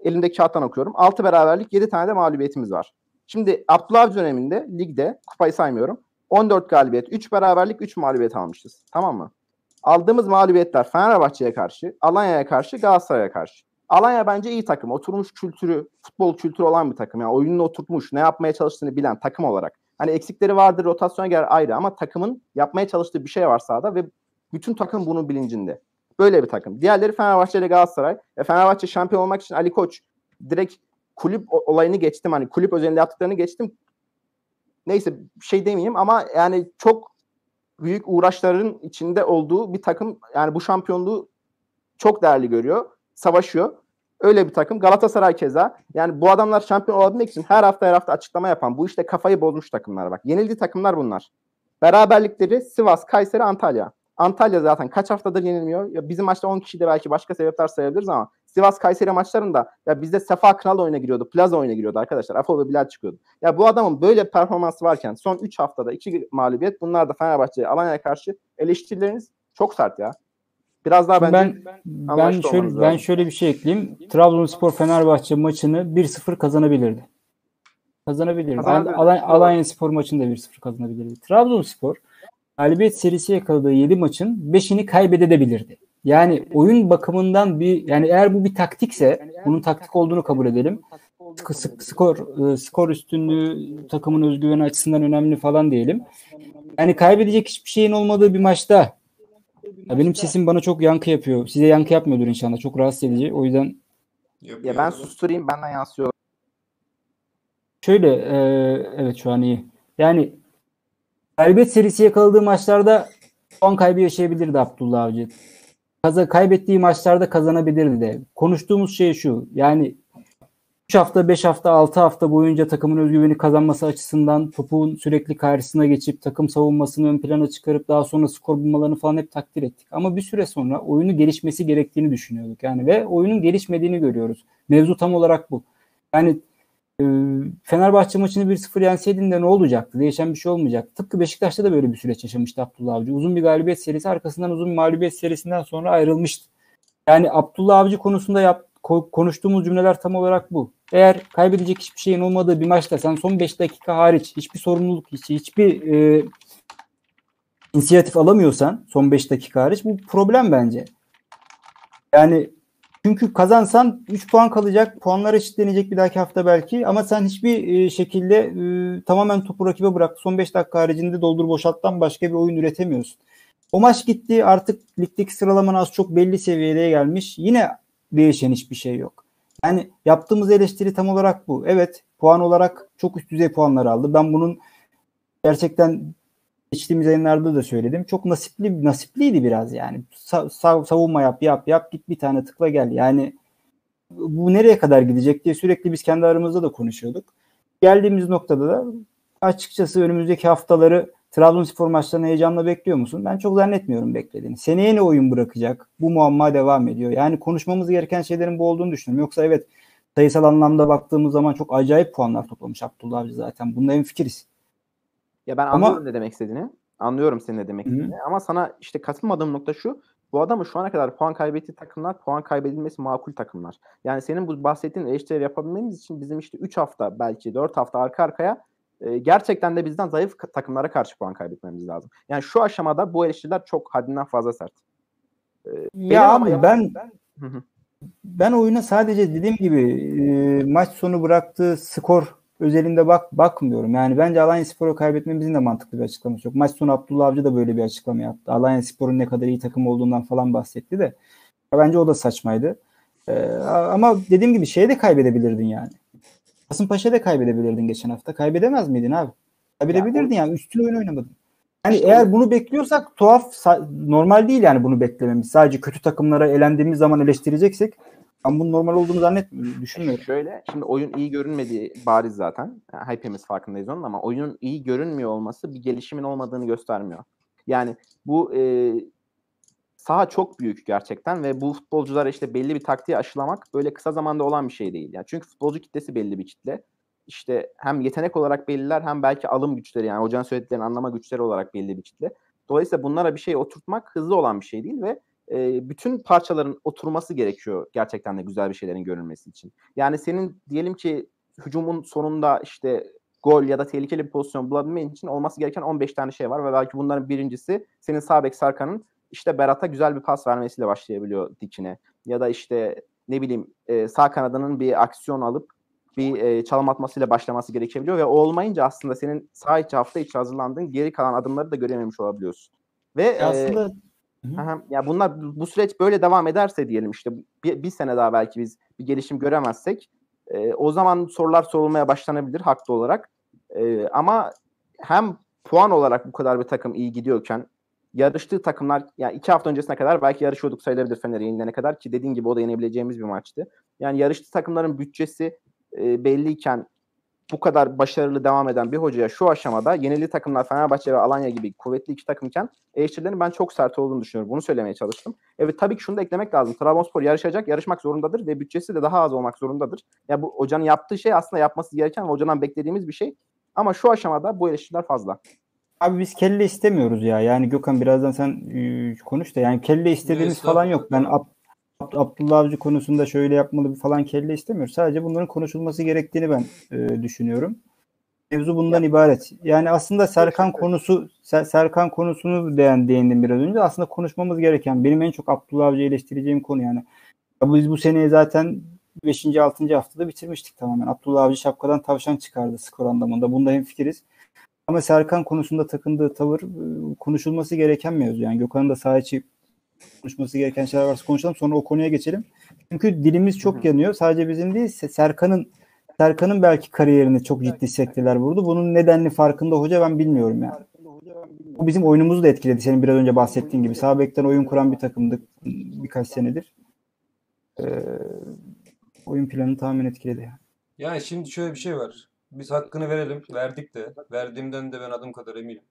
B: Elimdeki kağıttan okuyorum. 6 beraberlik 7 tane de mağlubiyetimiz var. Şimdi Abdullah Avcı döneminde ligde kupayı saymıyorum. 14 galibiyet, 3 beraberlik, 3 mağlubiyet almışız. Tamam mı? Aldığımız mağlubiyetler Fenerbahçe'ye karşı, Alanya'ya karşı, Galatasaray'a karşı. Alanya bence iyi takım. Oturmuş kültürü, futbol kültürü olan bir takım. Yani oyununu oturtmuş, ne yapmaya çalıştığını bilen takım olarak. Hani eksikleri vardır, rotasyona göre ayrı ama takımın yapmaya çalıştığı bir şey var sahada ve bütün takım bunun bilincinde. Böyle bir takım. Diğerleri Fenerbahçe ile Galatasaray. E Fenerbahçe şampiyon olmak için Ali Koç direkt kulüp olayını geçtim. Hani kulüp özelinde yaptıklarını geçtim. Neyse şey demeyeyim ama yani çok büyük uğraşların içinde olduğu bir takım yani bu şampiyonluğu çok değerli görüyor. Savaşıyor. Öyle bir takım. Galatasaray keza. Yani bu adamlar şampiyon olabilmek için her hafta her hafta açıklama yapan bu işte kafayı bozmuş takımlar bak. Yenildiği takımlar bunlar. Beraberlikleri Sivas, Kayseri, Antalya. Antalya zaten kaç haftadır yenilmiyor. Ya bizim maçta 10 kişi de belki başka sebepler sayabiliriz ama Sivas Kayseri maçlarında ya bizde Sefa Kral oyuna giriyordu. Plaza oyuna giriyordu arkadaşlar. Afo ve Bilal çıkıyordu. Ya bu adamın böyle performansı varken son 3 haftada 2 mağlubiyet bunlar da Fenerbahçe'ye Alanya'ya karşı eleştirileriniz çok sert ya. Biraz daha
A: Şimdi
B: bence
A: ben ben şöyle
B: olmanız
A: ben
B: lazım.
A: şöyle bir şey ekleyeyim. Trabzonspor Fenerbahçe maçını 1-0 kazanabilirdi. Kazanabilirdi. Alanya, Alanya Spor maçını da 1-0 kazanabilirdi. Trabzonspor galibiyet serisi yakaladığı 7 maçın 5'ini kaybedebilirdi. Yani oyun bakımından bir yani eğer bu bir taktikse bunun taktik olduğunu kabul edelim. Sk- sk- skor e, skor üstünlüğü takımın özgüveni açısından önemli falan diyelim. Yani kaybedecek hiçbir şeyin olmadığı bir maçta ya benim sesim bana çok yankı yapıyor. Size yankı yapmıyordur inşallah. Çok rahatsız edici. O yüzden
B: ya ben susturayım benden yansıyor.
A: şöyle e, evet şu an iyi. Yani galibiyet serisi yakaladığı maçlarda puan kaybı yaşayabilirdi Abdullah Avcı. Kaza, kaybettiği maçlarda kazanabilirdi de. Konuştuğumuz şey şu. Yani 3 hafta, 5 hafta, 6 hafta boyunca takımın özgüveni kazanması açısından topun sürekli karşısına geçip takım savunmasını ön plana çıkarıp daha sonra skor bulmalarını falan hep takdir ettik. Ama bir süre sonra oyunu gelişmesi gerektiğini düşünüyorduk. Yani ve oyunun gelişmediğini görüyoruz. Mevzu tam olarak bu. Yani Fenerbahçe maçını 1-0 yenseydin de ne olacaktı? Değişen bir şey olmayacak. Tıpkı Beşiktaş'ta da böyle bir süreç yaşamıştı Abdullah Avcı. Uzun bir galibiyet serisi arkasından uzun bir mağlubiyet serisinden sonra ayrılmıştı. Yani Abdullah Avcı konusunda yap, ko- konuştuğumuz cümleler tam olarak bu. Eğer kaybedecek hiçbir şeyin olmadığı bir maçta sen son 5 dakika hariç hiçbir sorumluluk, hiç, hiçbir e, inisiyatif alamıyorsan son 5 dakika hariç bu problem bence. Yani çünkü kazansan 3 puan kalacak. Puanlar eşitlenecek bir dahaki hafta belki. Ama sen hiçbir e, şekilde e, tamamen topu rakibe bırak. Son 5 dakika haricinde doldur boşalttan başka bir oyun üretemiyorsun. O maç gitti. Artık ligdeki sıralaman az çok belli seviyeye gelmiş. Yine değişen hiçbir şey yok. Yani yaptığımız eleştiri tam olarak bu. Evet puan olarak çok üst düzey puanlar aldı. Ben bunun gerçekten geçtiğimiz yayınlarda da söyledim. Çok nasipli nasipliydi biraz yani. Sa- sa- savunma yap yap yap git bir tane tıkla gel. Yani bu nereye kadar gidecek diye sürekli biz kendi aramızda da konuşuyorduk. Geldiğimiz noktada da açıkçası önümüzdeki haftaları Trabzonspor maçlarını heyecanla bekliyor musun? Ben çok zannetmiyorum beklediğini. Seneye ne oyun bırakacak? Bu muamma devam ediyor. Yani konuşmamız gereken şeylerin bu olduğunu düşünüyorum. Yoksa evet sayısal anlamda baktığımız zaman çok acayip puanlar toplamış Abdullah Avcı zaten. Bunda en fikiriz.
B: Ya ben
A: Ama-
B: anlıyorum ne demek istediğini. Anlıyorum senin ne demek istediğini. Ama sana işte katılmadığım nokta şu. Bu adamın şu ana kadar puan kaybettiği takımlar puan kaybedilmesi makul takımlar. Yani senin bu bahsettiğin eleştirileri yapabilmemiz için bizim işte 3 hafta belki 4 hafta arka arkaya e, gerçekten de bizden zayıf takımlara karşı puan kaybetmemiz lazım. Yani şu aşamada bu eleştiriler çok haddinden fazla sert.
A: Ya
B: ama
A: abi
B: ya-
A: ben
B: Hı hı.
A: ben oyuna sadece dediğim gibi e, maç sonu bıraktığı skor özelinde bak bakmıyorum. Yani bence Alanya Spor'u kaybetmemizin de mantıklı bir açıklaması yok. Maç sonu Abdullah Avcı da böyle bir açıklama yaptı. Alanya Spor'un ne kadar iyi takım olduğundan falan bahsetti de. Bence o da saçmaydı. E, ama dediğim gibi şeye de kaybedebilirdin yani. Kasımpaşa'ya da kaybedebilirdin geçen hafta. Kaybedemez miydin abi? Kaybedebilirdin yani. Üstün oyun oynamadın. Yani
B: İşte
A: eğer bunu bekliyorsak tuhaf, normal değil yani bunu beklememiz. Sadece kötü takımlara elendiğimiz zaman eleştireceksek ben bunun normal olduğunu zannetmiyorum, düşünmüyorum.
B: Şöyle şimdi oyun iyi görünmediği bariz zaten. Yani hepimiz farkındayız onun ama oyunun iyi görünmüyor olması bir gelişimin olmadığını göstermiyor. Yani bu e, saha çok büyük gerçekten ve bu futbolculara işte belli bir taktiği aşılamak böyle kısa zamanda olan bir şey değil. Yani çünkü futbolcu kitlesi belli bir kitle. İşte hem yetenek olarak belliler hem belki alım güçleri yani hocanın söylediklerini anlama güçleri olarak belli bir kitle. Dolayısıyla bunlara bir şey oturtmak hızlı olan bir şey değil ve e, bütün parçaların oturması gerekiyor gerçekten de güzel bir şeylerin görülmesi için. Yani senin diyelim ki hücumun sonunda işte gol ya da tehlikeli bir pozisyon bulabilmen için olması gereken 15 tane şey var ve belki bunların birincisi senin sağ bek Sarkan'ın işte Berat'a güzel bir pas vermesiyle başlayabiliyor dikine. Ya da işte ne bileyim e, sağ kanadının bir aksiyon alıp bir e, çalım atmasıyla başlaması gerekebiliyor ve o olmayınca aslında senin sağ içi hafta içi hazırlandığın geri kalan adımları da görememiş olabiliyorsun. Ve e,
A: Aslında
B: Ya bunlar bu süreç böyle devam ederse diyelim işte bir, bir sene daha belki biz bir gelişim göremezsek e, o zaman sorular sorulmaya başlanabilir haklı olarak. E, ama hem puan olarak bu kadar bir takım iyi gidiyorken yarıştığı takımlar yani iki hafta öncesine kadar belki yarışıyorduk sayılabilir Fener'e yenilene kadar ki dediğin gibi o da yenebileceğimiz bir maçtı. Yani yarıştığı takımların bütçesi e, belliyken bu kadar başarılı devam eden bir hocaya şu aşamada yenili takımlar Fenerbahçe ve Alanya gibi kuvvetli iki takımken eleştirilerin ben çok sert olduğunu düşünüyorum. Bunu söylemeye çalıştım. Evet tabii ki şunu da eklemek lazım. Trabzonspor yarışacak, yarışmak zorundadır ve bütçesi de daha az olmak zorundadır. Ya yani bu hocanın yaptığı şey aslında yapması gereken ve hocadan beklediğimiz bir şey. Ama şu aşamada bu eleştiriler fazla.
A: Abi biz kelle istemiyoruz ya. Yani Gökhan birazdan sen konuş da yani kelle istediğimiz falan yok. Ben Abdullah Avcı konusunda şöyle yapmalı falan kelle istemiyoruz. Sadece bunların konuşulması gerektiğini ben e, düşünüyorum. Mevzu bundan ibaret. Yani aslında Serkan konusu Ser- Serkan konusunu değin, değindim biraz önce. Aslında konuşmamız gereken benim en çok Abdullah Avcı'yı eleştireceğim konu yani. Ya biz bu seneyi zaten 5. 6. haftada bitirmiştik tamamen. Abdullah Avcı şapkadan tavşan çıkardı skor anlamında. Bunda hemfikiriz. Ama Serkan konusunda takındığı tavır e, konuşulması gereken mevzu. Yani Gökhan'ın da saha içi konuşması gereken şeyler varsa konuşalım. Sonra o konuya geçelim. Çünkü dilimiz çok
B: Hı hı.
A: yanıyor. Sadece bizim değil Serkan'ın Serkan'ın belki kariyerini çok ciddi sektiler vurdu. Bunun nedenli farkında hoca ben bilmiyorum yani. Bu bizim oyunumuzu da etkiledi. Senin biraz önce bahsettiğin gibi. Sağ bekten oyun kuran bir takımdık birkaç senedir. Ee, oyun planını tamamen etkiledi. Yani.
C: Yani şimdi şöyle bir şey var. Biz hakkını verelim. Verdik de. Verdiğimden de ben adım kadar eminim.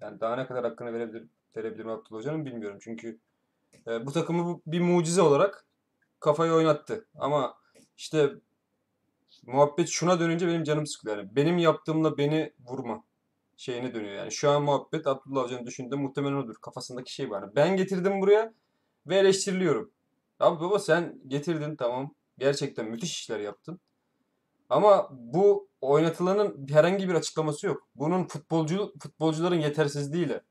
C: Yani daha ne kadar hakkını verebilir, verebilirim Abdullah Hoca'nın bilmiyorum. Çünkü e, bu takımı bir mucize olarak kafayı oynattı. Ama işte muhabbet şuna dönünce benim canım sıkılıyor. Yani benim yaptığımla beni vurma şeyine dönüyor. Yani şu an muhabbet Abdullah Hoca'nın düşündüğü muhtemelen odur. Kafasındaki şey var. Ben getirdim buraya ve eleştiriliyorum. Abi baba sen getirdin tamam. Gerçekten müthiş işler yaptın. Ama bu oynatılanın herhangi bir açıklaması yok. Bunun futbolcu futbolcuların yetersizliğiyle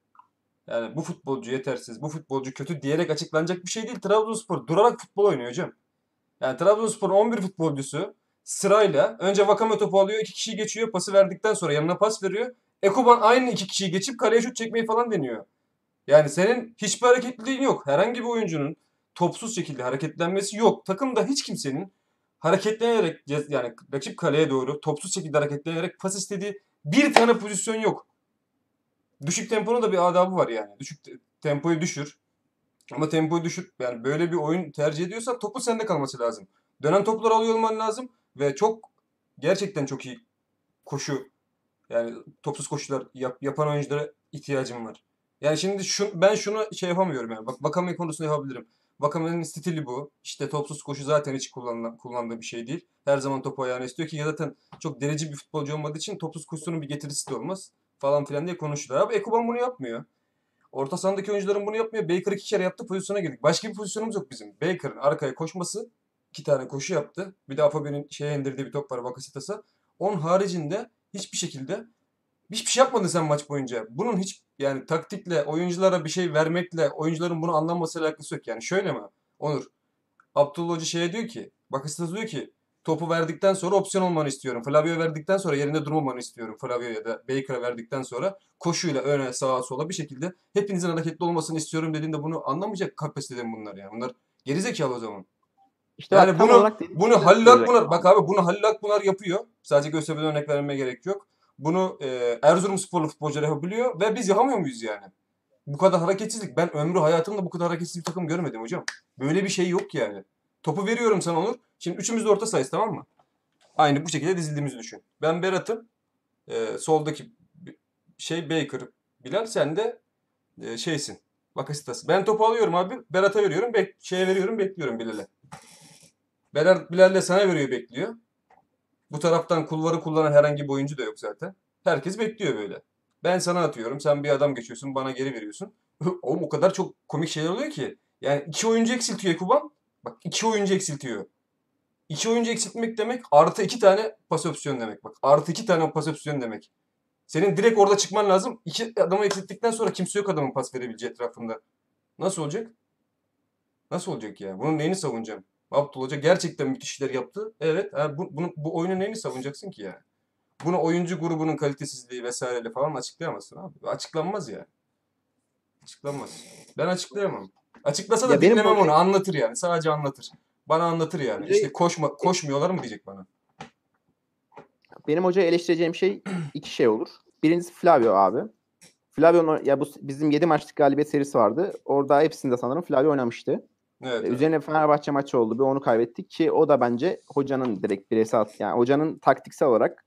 C: yani bu futbolcu yetersiz, bu futbolcu kötü diyerek açıklanacak bir şey değil. Trabzonspor durarak futbol oynuyor hocam. Yani Trabzonspor'un 11 futbolcusu sırayla önce Vakame topu alıyor, iki kişiyi geçiyor, pası verdikten sonra yanına pas veriyor. Ekuban aynı iki kişiyi geçip kaleye şut çekmeyi falan deniyor. Yani senin hiçbir hareketliliğin yok. Herhangi bir oyuncunun topsuz şekilde hareketlenmesi yok. Takımda hiç kimsenin hareketlenerek yani rakip kaleye doğru topsuz şekilde hareketlenerek pas istediği bir tane pozisyon yok. Düşük temponun da bir adabı var yani. Düşük te- tempoyu düşür. Ama tempoyu düşür. Yani böyle bir oyun tercih ediyorsan topu sende kalması lazım. Dönen topları alıyor olman lazım ve çok gerçekten çok iyi koşu yani topsuz koşular yap- yapan oyunculara ihtiyacım var. Yani şimdi şu, ben şunu şey yapamıyorum yani. Bak Vakame konusunda yapabilirim. Vakame'nin stili bu. İşte topsuz koşu zaten hiç kullanılan, kullandığı bir şey değil. Her zaman topu ayağına istiyor ki ya zaten çok delici bir futbolcu olmadığı için topsuz koşusunun bir getirisi de olmaz. Falan filan diye konuşuyorlar. Abi Ekuban bunu yapmıyor. Orta sahadaki oyuncuların bunu yapmıyor. Baker iki kere yaptı pozisyona girdik. Başka bir pozisyonumuz yok bizim. Baker'ın arkaya koşması iki tane koşu yaptı. Bir de Afobe'nin şeye indirdiği bir top var Bakasetas'a. Onun haricinde hiçbir şekilde hiçbir şey yapmadın sen maç boyunca. Bunun hiç yani taktikle, oyunculara bir şey vermekle, oyuncuların bunu anlamasıyla alakası yok. Yani şöyle mi? Onur. Abdullah Hoca şeye diyor ki, Bakasetas diyor ki topu verdikten sonra opsiyon olmanı istiyorum. Flavio verdikten sonra yerinde durmamanı istiyorum. Flavio ya da Baker'a verdikten sonra koşuyla öne sağa sola bir şekilde hepinizin hareketli olmasını istiyorum dediğinde bunu anlamayacak kapasitede bunlar yani. Bunlar gerizekalı o zaman.
B: İşte
C: Yani bunu- Bunu
B: şeyleri
C: Halil Akbunar, bak abi bunu Halil Akbunar yapıyor. Sadece Göztepe'den örnek vermeme gerek yok. Bunu e, Erzurumsporlu futbolcular yapabiliyor ve biz yapamıyor muyuz yani? Bu kadar hareketsizlik. Ben ömrü hayatımda bu kadar hareketsiz bir takım görmedim hocam. Böyle bir şey yok yani. Topu veriyorum sana Onur. Şimdi üçümüz de orta sayız tamam mı? Aynı bu şekilde dizildiğimizi düşün. Ben Berat'ım. e, soldaki şey Baker. Bilal sen de e, şeysin. Bakasitas. Ben topu alıyorum abi. Berat'a veriyorum. Bek şeye veriyorum. Bekliyorum Bilal'e. Berat Bilal de sana veriyor bekliyor. Bu taraftan kulvarı kullanan herhangi bir oyuncu da yok zaten. Herkes bekliyor böyle. Ben sana atıyorum. Sen bir adam geçiyorsun. Bana geri veriyorsun. (laughs) Oğlum o kadar çok komik şeyler oluyor ki. Yani iki oyuncu eksiltiyor Ekuban. Bak iki oyuncu eksiltiyor. İki oyuncu eksiltmek demek artı iki tane pas opsiyon demek. Bak artı iki tane pas opsiyon demek. Senin direkt orada çıkman lazım. İki adamı eksilttikten sonra kimse yok adamın pas verebileceği etrafında. Nasıl olacak? Nasıl olacak ya? Bunun neyini savunacağım? Abdullah Hoca gerçekten müthiş işler yaptı. Evet. Ha, bu, bunu, bu oyunun neyini savunacaksın ki yani? Bunu oyuncu grubunun kalitesizliği vesaireyle falan açıklayamazsın abi. Açıklanmaz ya. Açıklanmaz. Ben açıklayamam. Açıklasa da
B: Ya benim
C: dinlemem
B: orada-
C: onu. Anlatır yani. Sadece anlatır. Bana anlatır yani.
B: Hoca-
C: İşte koşma, koşmuyorlar mı diyecek bana.
B: Benim hocaya eleştireceğim şey iki şey olur. Birincisi Flavio abi. Flavio'nun ya bu bizim 7 maçlık galibiyet serisi vardı. Orada hepsinde sanırım Flavio oynamıştı.
C: Evet.
B: Ee,
C: evet.
B: Üzerine Fenerbahçe maçı oldu. Bir onu kaybettik ki o da bence hocanın direkt bireysel yani hocanın taktiksel olarak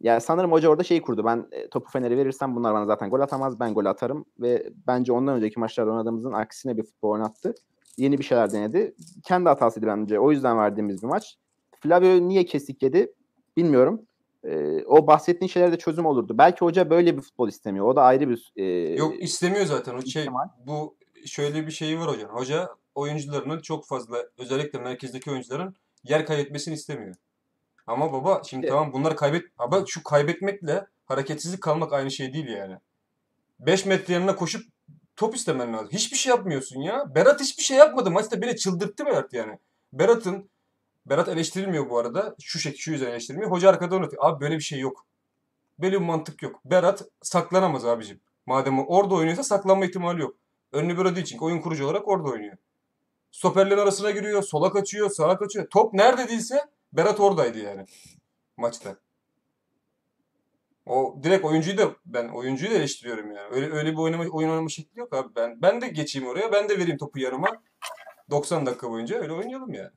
B: yani sanırım hoca orada şey kurdu. Ben e, topu Fener'e verirsem bunlar bana zaten gol atamaz. Ben gol atarım ve bence ondan önceki maçlarda oynadığımızın aksine bir futbol oynattı. Yeni bir şeyler denedi. Kendi hatasıydı bence. O yüzden verdiğimiz bir maç. Flavio niye kesik yedi bilmiyorum. Ee, o bahsettiğin şeylerde de çözüm olurdu. Belki hoca böyle bir futbol istemiyor. O da ayrı bir e,
C: Yok istemiyor zaten o şey.
B: ihtimal.
C: Bu şöyle bir şeyi var hocam. Hoca oyuncularının çok fazla özellikle merkezdeki oyuncuların yer kaybetmesini istemiyor. Ama baba şimdi
B: İşte-
C: tamam bunları kaybet ama şu kaybetmekle hareketsizlik kalmak aynı şey değil yani. 5 metre yanına koşup top istemen lazım. Hiçbir şey yapmıyorsun ya. Berat hiçbir şey yapmadı. Maçta beni çıldırttı Berat yani. Berat'ın Berat eleştirilmiyor bu arada. Şu şekilde şu yüzden eleştirilmiyor. Hoca arkada anlatıyor. Abi böyle bir şey yok. Böyle bir mantık yok. Berat saklanamaz abicim. Madem orada oynuyorsa saklanma ihtimali yok. Önlü bir çünkü oyun kurucu olarak orada oynuyor. Stoperlerin arasına giriyor, sola kaçıyor, sağa kaçıyor. Top nerede değilse Berat oradaydı yani maçta. O direkt oyuncuyu da ben oyuncuyu da eleştiriyorum yani. Öyle öyle bir oynama oyun oynama şekli yok abi. Ben ben de geçeyim oraya. Ben de vereyim topu yanıma. 90 dakika boyunca öyle oynayalım yani.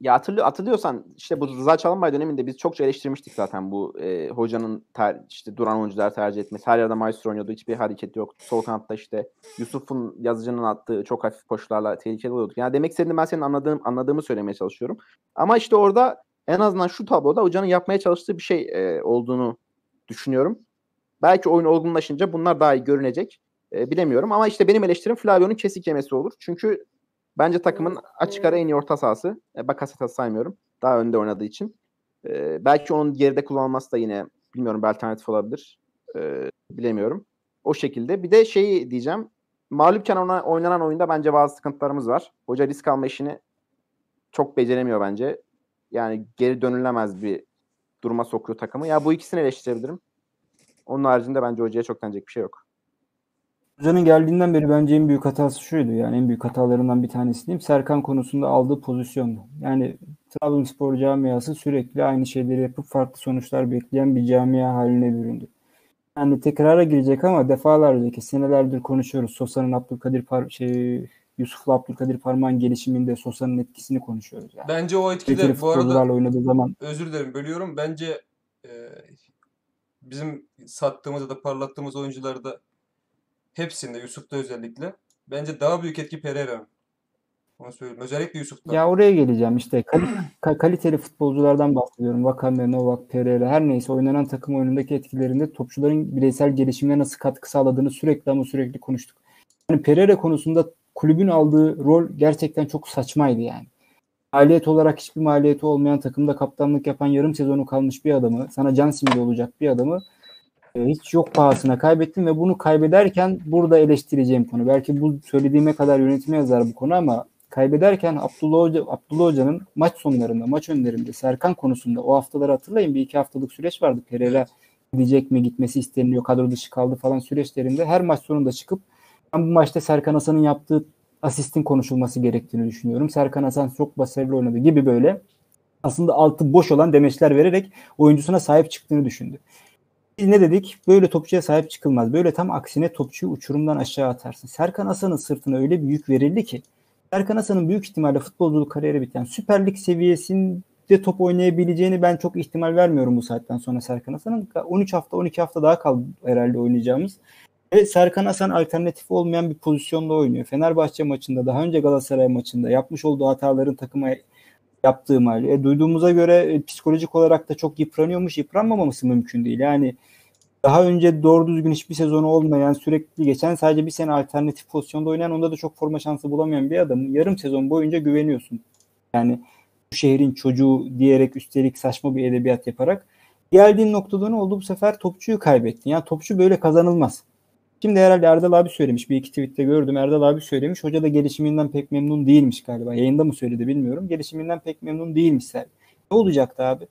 B: Ya hatırlıyor, hatırlıyorsan işte bu Rıza Çalınbay döneminde biz çokça eleştirmiştik zaten bu e, hocanın ter, işte duran oyuncular tercih etmesi. Her yerde Maestro oynuyordu. Hiçbir hareket yok. Sol kanatta işte Yusuf'un yazıcının attığı çok hafif koşularla tehlikeli oluyordu. Yani demek istediğim ben senin anladığım, anladığımı söylemeye çalışıyorum. Ama işte orada en azından şu tabloda hocanın yapmaya çalıştığı bir şey e, olduğunu düşünüyorum. Belki oyun olgunlaşınca bunlar daha iyi görünecek. E, bilemiyorum ama işte benim eleştirim Flavio'nun kesik yemesi olur. Çünkü bence takımın açık ara en iyi orta sahası. E, Bakasetas'ı saymıyorum. Daha önde oynadığı için. E, belki onun geride kullanılması da yine bilmiyorum bir alternatif olabilir. E, bilemiyorum. O şekilde. Bir de şeyi diyeceğim. Mağlupken ona oynanan oyunda bence bazı sıkıntılarımız var. Hoca risk alma işini çok beceremiyor bence. Yani geri dönülemez bir duruma sokuyor takımı. Ya bu ikisini eleştirebilirim. Onun haricinde bence hocaya çok denecek bir şey yok.
A: Hocanın geldiğinden beri bence en büyük hatası şuydu yani en büyük hatalarından bir tanesi diyeyim. Serkan konusunda aldığı pozisyondu. Yani Trabzonspor camiası sürekli aynı şeyleri yapıp farklı sonuçlar bekleyen bir camia haline büründü. Yani tekrara girecek ama defalarca ki senelerdir konuşuyoruz. Sosa'nın Abdülkadir Par şey Yusuf'la Abdülkadir Parmak'ın gelişiminde Sosa'nın etkisini konuşuyoruz. Yani.
C: Bence o etkide bu arada
A: oynadığı zaman
C: özür dilerim bölüyorum. Bence e, bizim sattığımız ya da parlattığımız oyuncularda hepsinde Yusuf'ta özellikle bence daha büyük etki Pereira'nın. Onu söyleyeyim. Özellikle Yusuf'ta.
A: Ya oraya geleceğim işte. Kal- ka- kaliteli futbolculardan bahsediyorum. Vakame, Novak, Pereira her neyse oynanan takım oyunundaki etkilerinde topçuların bireysel gelişimine nasıl katkı sağladığını sürekli ama sürekli konuştuk. Yani Pereira konusunda kulübün aldığı rol gerçekten çok saçmaydı yani. Maliyet olarak hiçbir maliyeti olmayan takımda kaptanlık yapan yarım sezonu kalmış bir adamı, sana can simidi olacak bir adamı e, hiç yok pahasına kaybettin ve bunu kaybederken burada eleştireceğim konu. Belki bu söylediğime kadar yönetime yazar bu konu ama kaybederken Abdullah, Hoca, Abdullah Hoca'nın maç sonlarında, maç önlerinde Serkan konusunda o haftaları hatırlayın bir iki haftalık süreç vardı. Pereira gidecek mi gitmesi isteniyor kadro dışı kaldı falan süreçlerinde her maç sonunda çıkıp ben bu maçta Serkan Hasan'ın yaptığı asistin konuşulması gerektiğini düşünüyorum. Serkan Hasan çok başarılı oynadı gibi böyle aslında altı boş olan demeçler vererek oyuncusuna sahip çıktığını düşündü. Biz ne dedik? Böyle topçuya sahip çıkılmaz. Böyle tam aksine topçuyu uçurumdan aşağı atarsın. Serkan Hasan'ın sırtına öyle bir yük verildi ki Serkan Hasan'ın büyük ihtimalle futbolculuk kariyeri biten Süper Lig seviyesinde top oynayabileceğini ben çok ihtimal vermiyorum bu saatten sonra Serkan Hasan'ın. 13 hafta 12 hafta daha kaldı herhalde oynayacağımız. Ve Serkan Hasan alternatif olmayan bir pozisyonda oynuyor. Fenerbahçe maçında daha önce Galatasaray maçında yapmış olduğu hataların takıma yaptığı mal. E, duyduğumuza göre e, psikolojik olarak da çok yıpranıyormuş. Yıpranmaması mümkün değil. Yani daha önce doğru düzgün hiçbir sezonu olmayan, sürekli geçen sadece bir sene alternatif pozisyonda oynayan, onda da çok forma şansı bulamayan bir adam. Yarım sezon boyunca güveniyorsun. Yani bu şehrin çocuğu diyerek üstelik saçma bir edebiyat yaparak geldiğin noktada ne oldu? Bu sefer topçuyu kaybettin. Yani topçu böyle kazanılmaz. Şimdi herhalde Erdal abi söylemiş. Bir iki tweette gördüm. Erdal abi söylemiş. Hoca da gelişiminden pek memnun değilmiş galiba. Yayında mı söyledi bilmiyorum. Gelişiminden pek memnun değilmiş. Ne olacaktı abi?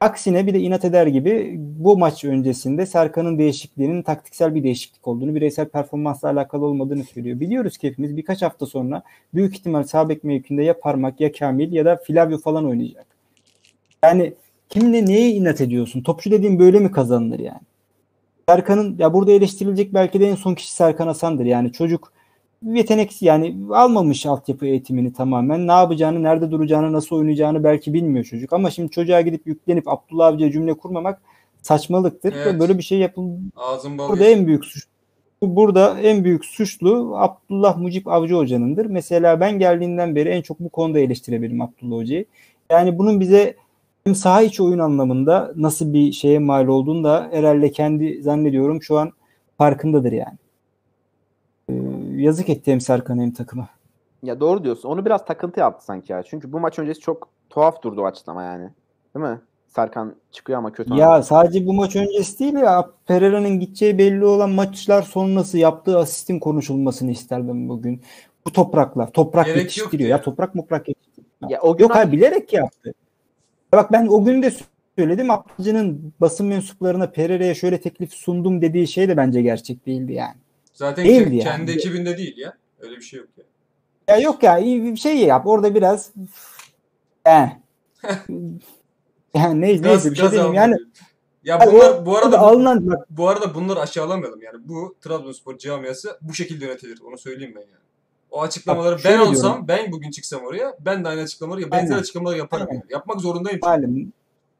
A: Aksine bir de inat eder gibi bu maç öncesinde Serkan'ın değişikliğinin taktiksel bir değişiklik olduğunu, bireysel performansla alakalı olmadığını söylüyor. Biliyoruz ki hepimiz birkaç hafta sonra büyük ihtimal sağ bek mevkinde ya Parmak ya Kamil ya da Flavio falan oynayacak. Yani kimle neye inat ediyorsun? Topçu dediğin böyle mi kazanılır yani? Serkan'ın ya burada eleştirilecek belki de en son kişi Serkan Hasan'dır. Yani çocuk yetenek yani almamış altyapı eğitimini tamamen. Ne yapacağını, nerede duracağını, nasıl oynayacağını belki bilmiyor çocuk. Ama şimdi çocuğa gidip yüklenip Abdullah Avcı'ya cümle kurmamak saçmalıktır.
C: Evet.
A: Böyle bir şey yapıldı. Burada en büyük suç burada en büyük suçlu Abdullah Mucip Avcı Hoca'nındır. Mesela ben geldiğinden beri en çok bu konuda eleştirebilirim Abdullah Hoca'yı. Yani bunun bize hem saha içi oyun anlamında nasıl bir şeye mal olduğunu da herhalde kendi zannediyorum şu an farkındadır yani. Ee, yazık etti hem Serkan hem takıma.
B: Ya doğru diyorsun. Onu biraz takıntı yaptı sanki ya. Çünkü bu maç öncesi çok tuhaf durdu o açıklama yani. Değil mi? Serkan çıkıyor ama kötü.
A: Ya sadece bu maç öncesi değil ya Pereira'nın gideceği belli olan maçlar sonrası yaptığı asistin konuşulmasını isterdim bugün. Bu topraklar. Toprak
C: Gerek
A: yetiştiriyor. Ya
C: ya.
A: toprak moprak yetiştiriyor.
B: Ya o gün
A: Yok hayır bilerek yaptı. Ya Bak ben o gün de söyledim. Abdülcü'nün basın mensuplarına Pereira'ya şöyle teklif sundum dediği şey de bence gerçek değildi yani.
C: Zaten
A: Değildi
C: ke-
A: yani.
C: kendi ekibinde değil ya. Öyle bir şey yok ya.
A: Ya yok ya iyi bir şey yap. Orada biraz yani yani neyse, neyse bir şey. Yani.
C: Ya bunlar
A: o-
C: bu arada
A: alınan
C: bu arada bunları aşağılamayalım yani. Bu Trabzonspor camiası bu şekilde yönetilir. Onu söyleyeyim ben yani. O açıklamaları
A: Bak,
C: ben olsam,
A: diyorum.
C: ben bugün çıksam oraya, ben de aynı açıklamaları ya benzer açıklamaları yaparım.
A: Aynen.
C: Yapmak zorundayım.
A: Malum,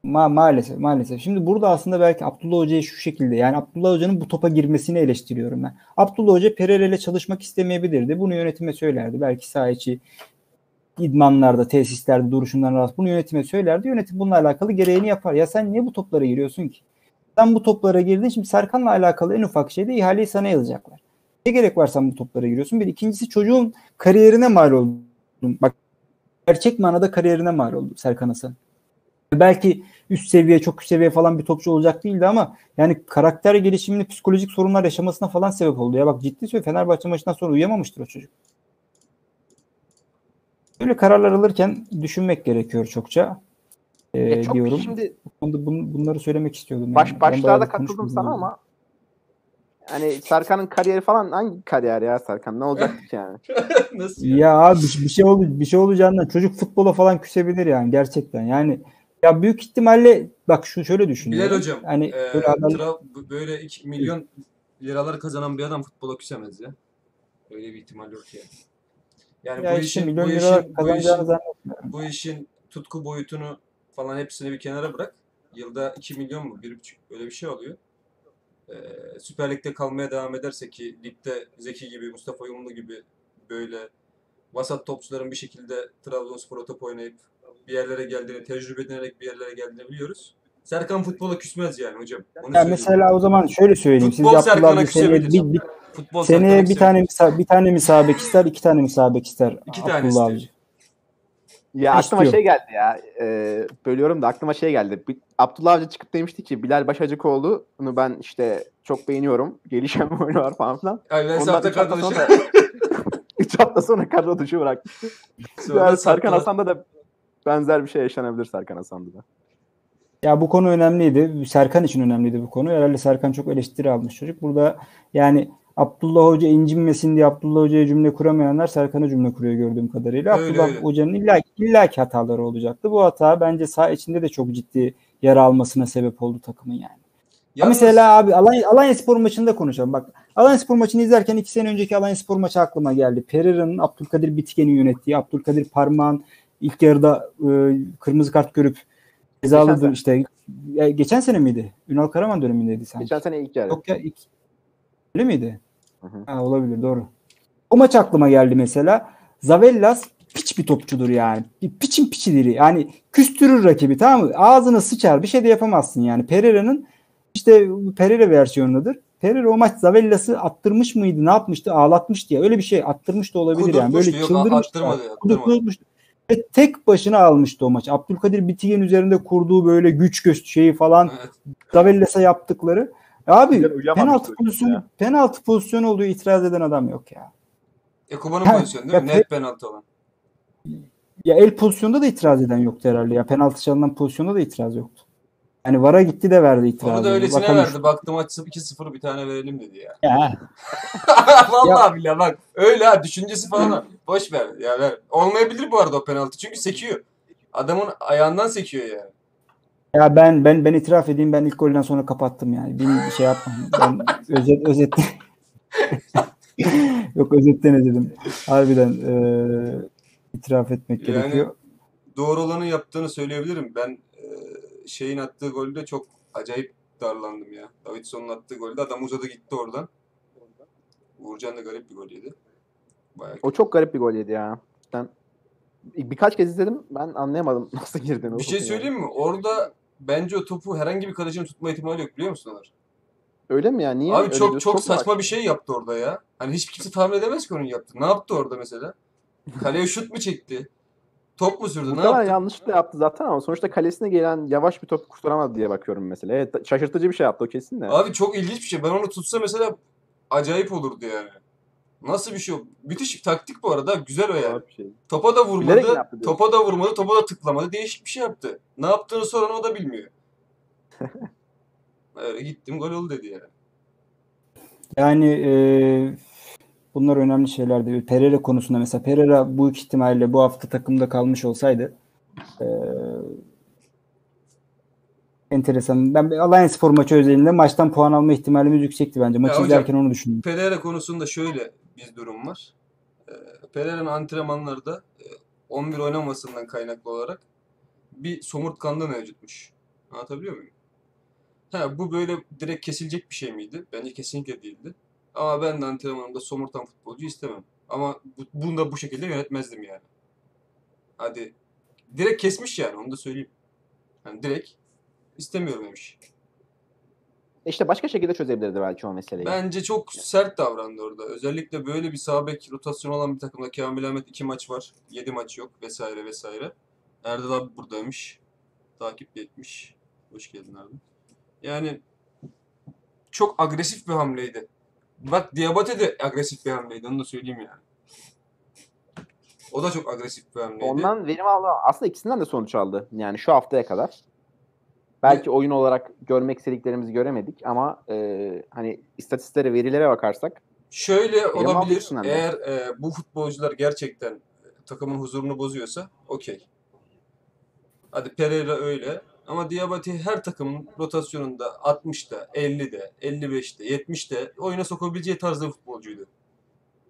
A: ma maalesef maalesef. Şimdi burada aslında belki Abdullah Hoca'yı şu şekilde yani Abdullah Hoca'nın bu topa girmesini eleştiriyorum ben. Abdullah Hoca Pereira ile çalışmak istemeyebilirdi. Bunu yönetime söylerdi. Belki saha içi idmanlarda, tesislerde duruşundan rahatsız. Bunu yönetime söylerdi. Yönetim bununla alakalı gereğini yapar. Ya sen niye bu toplara giriyorsun ki? Sen bu toplara girdin. Şimdi Serkan'la alakalı en ufak şeyde ihaleyi sana yazacaklar. Ne gerek var sen bu toplara giriyorsun? Bir ikincisi çocuğun kariyerine mal oldun. Bak gerçek manada kariyerine mal oldu Serkan Hasan. Belki üst seviye, çok üst seviye falan bir topçu olacak değildi ama yani karakter gelişimini, psikolojik sorunlar yaşamasına falan sebep oldu. Ya bak ciddi söylüyorum Fenerbahçe maçından sonra uyuyamamıştır o çocuk. Böyle kararlar alırken düşünmek gerekiyor çokça. Ee,
B: çok
A: diyorum.
B: şimdi
A: bun- bunları söylemek istiyordum.
B: baş,
A: yani.
B: Başlarda katıldım sana ama hani Serkan'ın kariyeri falan hangi kariyer ya Serkan? Ne olacak ki yani? (laughs)
C: Nasıl ya?
A: Ya abi bir şey ol bir şey olacağından çocuk futbola falan küsebilir yani gerçekten. Yani ya büyük ihtimalle bak şu şöyle düşünüyorum.
C: Bilal hocam,
A: Hani
C: Ee,
A: böyle
C: Tra- bu- böyle 2 milyon liralar kazanan bir adam futbola küsemez ya. Öyle bir ihtimal yok yani. Yani
A: ya
C: bu
A: işte
C: işin, bu işin, bu işin, bu işin tutku boyutunu falan hepsini bir kenara bırak. Yılda 2 milyon mu? 1,5 öyle bir şey oluyor. Ee, Süper Lig'de kalmaya devam ederse ki ligde Zeki gibi, Mustafa Yumlu gibi böyle vasat topçuların bir şekilde Trabzonspor'a top oynayıp bir yerlere geldiğini, tecrübe edinerek bir yerlere geldiğini biliyoruz. Serkan futbola küsmez yani hocam. Onu
A: Ya mesela o zaman şöyle söyleyeyim.
C: Futbol Serkan'a küsebilir.
A: bir, bir,
C: Futbol
A: seneye bir tane bir tane misabek ister, iki tane misabek ister.
C: İki tane.
A: Avcı.
B: Ya aklıma
A: istiyor?
B: şey geldi ya. E, bölüyorum da aklıma şey geldi. Bir- Abdullah Avcı çıkıp demişti ki Bilal Başacıkoğlu'nu ben işte çok beğeniyorum. Gelişen bir oyunu var falan filan.
C: Ay ben
B: Ondan
C: hafta
B: üç hafta
C: kadro
B: sonra 3 (laughs) hafta sonra kadro dışı bıraktı. Yani Serkan. Hasan'da da benzer bir şey yaşanabilir Serkan Hasan'da da.
A: Ya bu konu önemliydi. Serkan için önemliydi bu konu. Herhalde Serkan çok eleştiri almış çocuk. Burada yani Abdullah Hoca incinmesin diye Abdullah Hoca'ya cümle kuramayanlar Serkan'a cümle kuruyor gördüğüm kadarıyla.
C: Öyle,
A: Abdullah
C: öyle.
A: Hoca'nın illa, illaki hataları olacaktı. Bu hata bence saha içinde de çok ciddi yara almasına sebep oldu takımın yani. Ya
C: Yalnız-
A: mesela abi Alanya, Alanya Spor maçında konuşalım. Bak Alanya Spor maçını izlerken iki sene önceki Alanya Spor maçı aklıma geldi. Pereira'nın Abdülkadir Bitken'i yönettiği, Abdülkadir Parmağan ilk yarıda e, kırmızı kart görüp
B: sene.
A: işte. Ya, geçen sene miydi? Ünal Karaman dönemindeydi sanki.
B: Geçen sene ilk yarı.
A: Yok ya ilk, Öyle miydi? Ha, olabilir doğru. O maç aklıma geldi mesela. Zavellas piç bir topçudur yani. Bir piçin piçidir. Yani küstürür rakibi tamam mı? Ağzına sıçar bir şey de yapamazsın yani. Pereira'nın işte Pereira versiyonudur. Pereira o maç Zavellas'ı attırmış mıydı? Ne yapmıştı? Ağlatmış diye. Öyle bir şey attırmış da olabilir yani. Böyle
C: yok,
A: çıldırmış.
C: attırmadı.
A: Ve tek başına almıştı o maç. Abdülkadir Bitik'in üzerinde kurduğu böyle güç göz şeyi falan
C: Evet.
A: Zavellas'a yaptıkları. Abi
B: Güzel uyuyamamıştı
A: penaltı pozisyonu
B: ya.
A: penaltı pozisyonu olduğu itiraz eden adam yok ya.
C: Ekuban'ın
A: Ha,
C: pozisyonu değil mi?
A: ya
C: Net penaltı olan.
A: Ya el pozisyonda da itiraz eden yoktu herhalde. Ya penaltı çalınan pozisyonda da itiraz yoktu. Yani VAR'a gitti de verdi itirazı.
C: Onu da öylesine
A: Bakalım.
C: verdi. Baktım maç 2-0 bir tane verelim dedi ya.
A: Ya, (laughs)
C: Vallahi billahi bak. Öyle ha düşüncesi falan. ha. Boş ver. Ya ver. Olmayabilir bu arada o penaltı. Çünkü sekiyor. Adamın ayağından sekiyor yani.
A: Ya ben ben ben itiraf edeyim ben ilk golden sonra kapattım yani. Bir, şey yapmam. Ben (laughs) özet özetten (laughs) Yok özetten izledim. Harbiden eee itiraf etmek
C: Yani-
A: gerekiyor.
C: Doğru olanı yaptığını söyleyebilirim. Ben e, şeyin attığı golde çok acayip darlandım ya. Davidson'un attığı golde adam uzadı gitti oradan. Uğurcan da garip bir gol yedi. Bayağı
B: O çok garip bir gol yedi ya. Ben birkaç kez izledim. Ben anlayamadım (laughs) nasıl girdiğini. o
C: Bir şey söyleyeyim mi? Orada bence o topu herhangi bir kalecinin tutma ihtimali yok biliyor musun Ömer?
B: Öyle mi ya? Niye?
C: Abi
B: Öyle
C: çok
B: diyorsun?
C: çok saçma bir şey yaptı orada ya. Hani hiç kimse tahmin edemez ki onun yaptı. Ne yaptı orada mesela? Kaleye şut mu çekti? Top mu sürdü? Ne
B: Muhtemelen
C: yaptı?
B: yanlışlıkla yaptı zaten ama sonuçta kalesine gelen yavaş bir top kurtaramadı diye bakıyorum mesela. Evet, şaşırtıcı bir şey yaptı o kesin de.
C: Abi çok ilginç bir şey. Ben onu tutsa mesela acayip olurdu yani. Nasıl bir şey o? Müthiş bir taktik bu arada. Güzel o yani.
B: Şey.
C: Topa da vurmadı. Topa da vurmadı. Topa da tıklamadı. Değişik bir şey yaptı. Ne yaptığını soran o da bilmiyor. (laughs) Öyle gittim gol oldu dedi yani.
A: Yani eee, bunlar önemli şeylerdi. Pereira konusunda mesela Pereira bu ihtimalle bu hafta takımda kalmış olsaydı eee, enteresan. Ben Alanya Spor maçı özelinde maçtan puan alma ihtimalimiz yüksekti bence. Maçı
C: hocam,
A: izlerken onu düşündüm.
C: Pereira konusunda şöyle bir durum var. Ee, Pereira'nın antrenmanlarda e, 11 oynamasından kaynaklı olarak bir somurtkanlığı mevcutmuş. Anlatabiliyor muyum? Ha, bu böyle direkt kesilecek bir şey miydi? Bence kesinlikle değildi. Ama ben de antrenmanımda somurtan futbolcu istemem. Ama bu, bunu da bu şekilde yönetmezdim yani. Hadi direkt kesmiş yani onu da söyleyeyim. Yani direkt istemiyorum demiş.
B: İşte başka şekilde çözebilirdi belki o meseleyi.
C: Bence çok sert davrandı orada. Özellikle böyle bir sağ bek rotasyonu olan bir takımda Kamil Ahmet iki maç var. Yedi maç yok vesaire vesaire. Erdal abi buradaymış. Takip etmiş. Hoş geldin abi. Yani çok agresif bir hamleydi. Bak Diabate de agresif bir hamleydi. Onu da söyleyeyim yani. O da çok agresif bir hamleydi.
B: Ondan verim aldı. Aslında ikisinden de sonuç aldı. Yani şu haftaya kadar. Belki oyun olarak görmek istediklerimizi göremedik ama e, hani istatistiklere, verilere bakarsak
C: Şöyle olabilir. Eğer e, bu futbolcular gerçekten e, takımın huzurunu bozuyorsa okey. Hadi Pereira öyle. Ama Diabate her takımın rotasyonunda 60'da, 50'de, 55'te, 70'te oyuna sokabileceği tarzda bir futbolcuydu.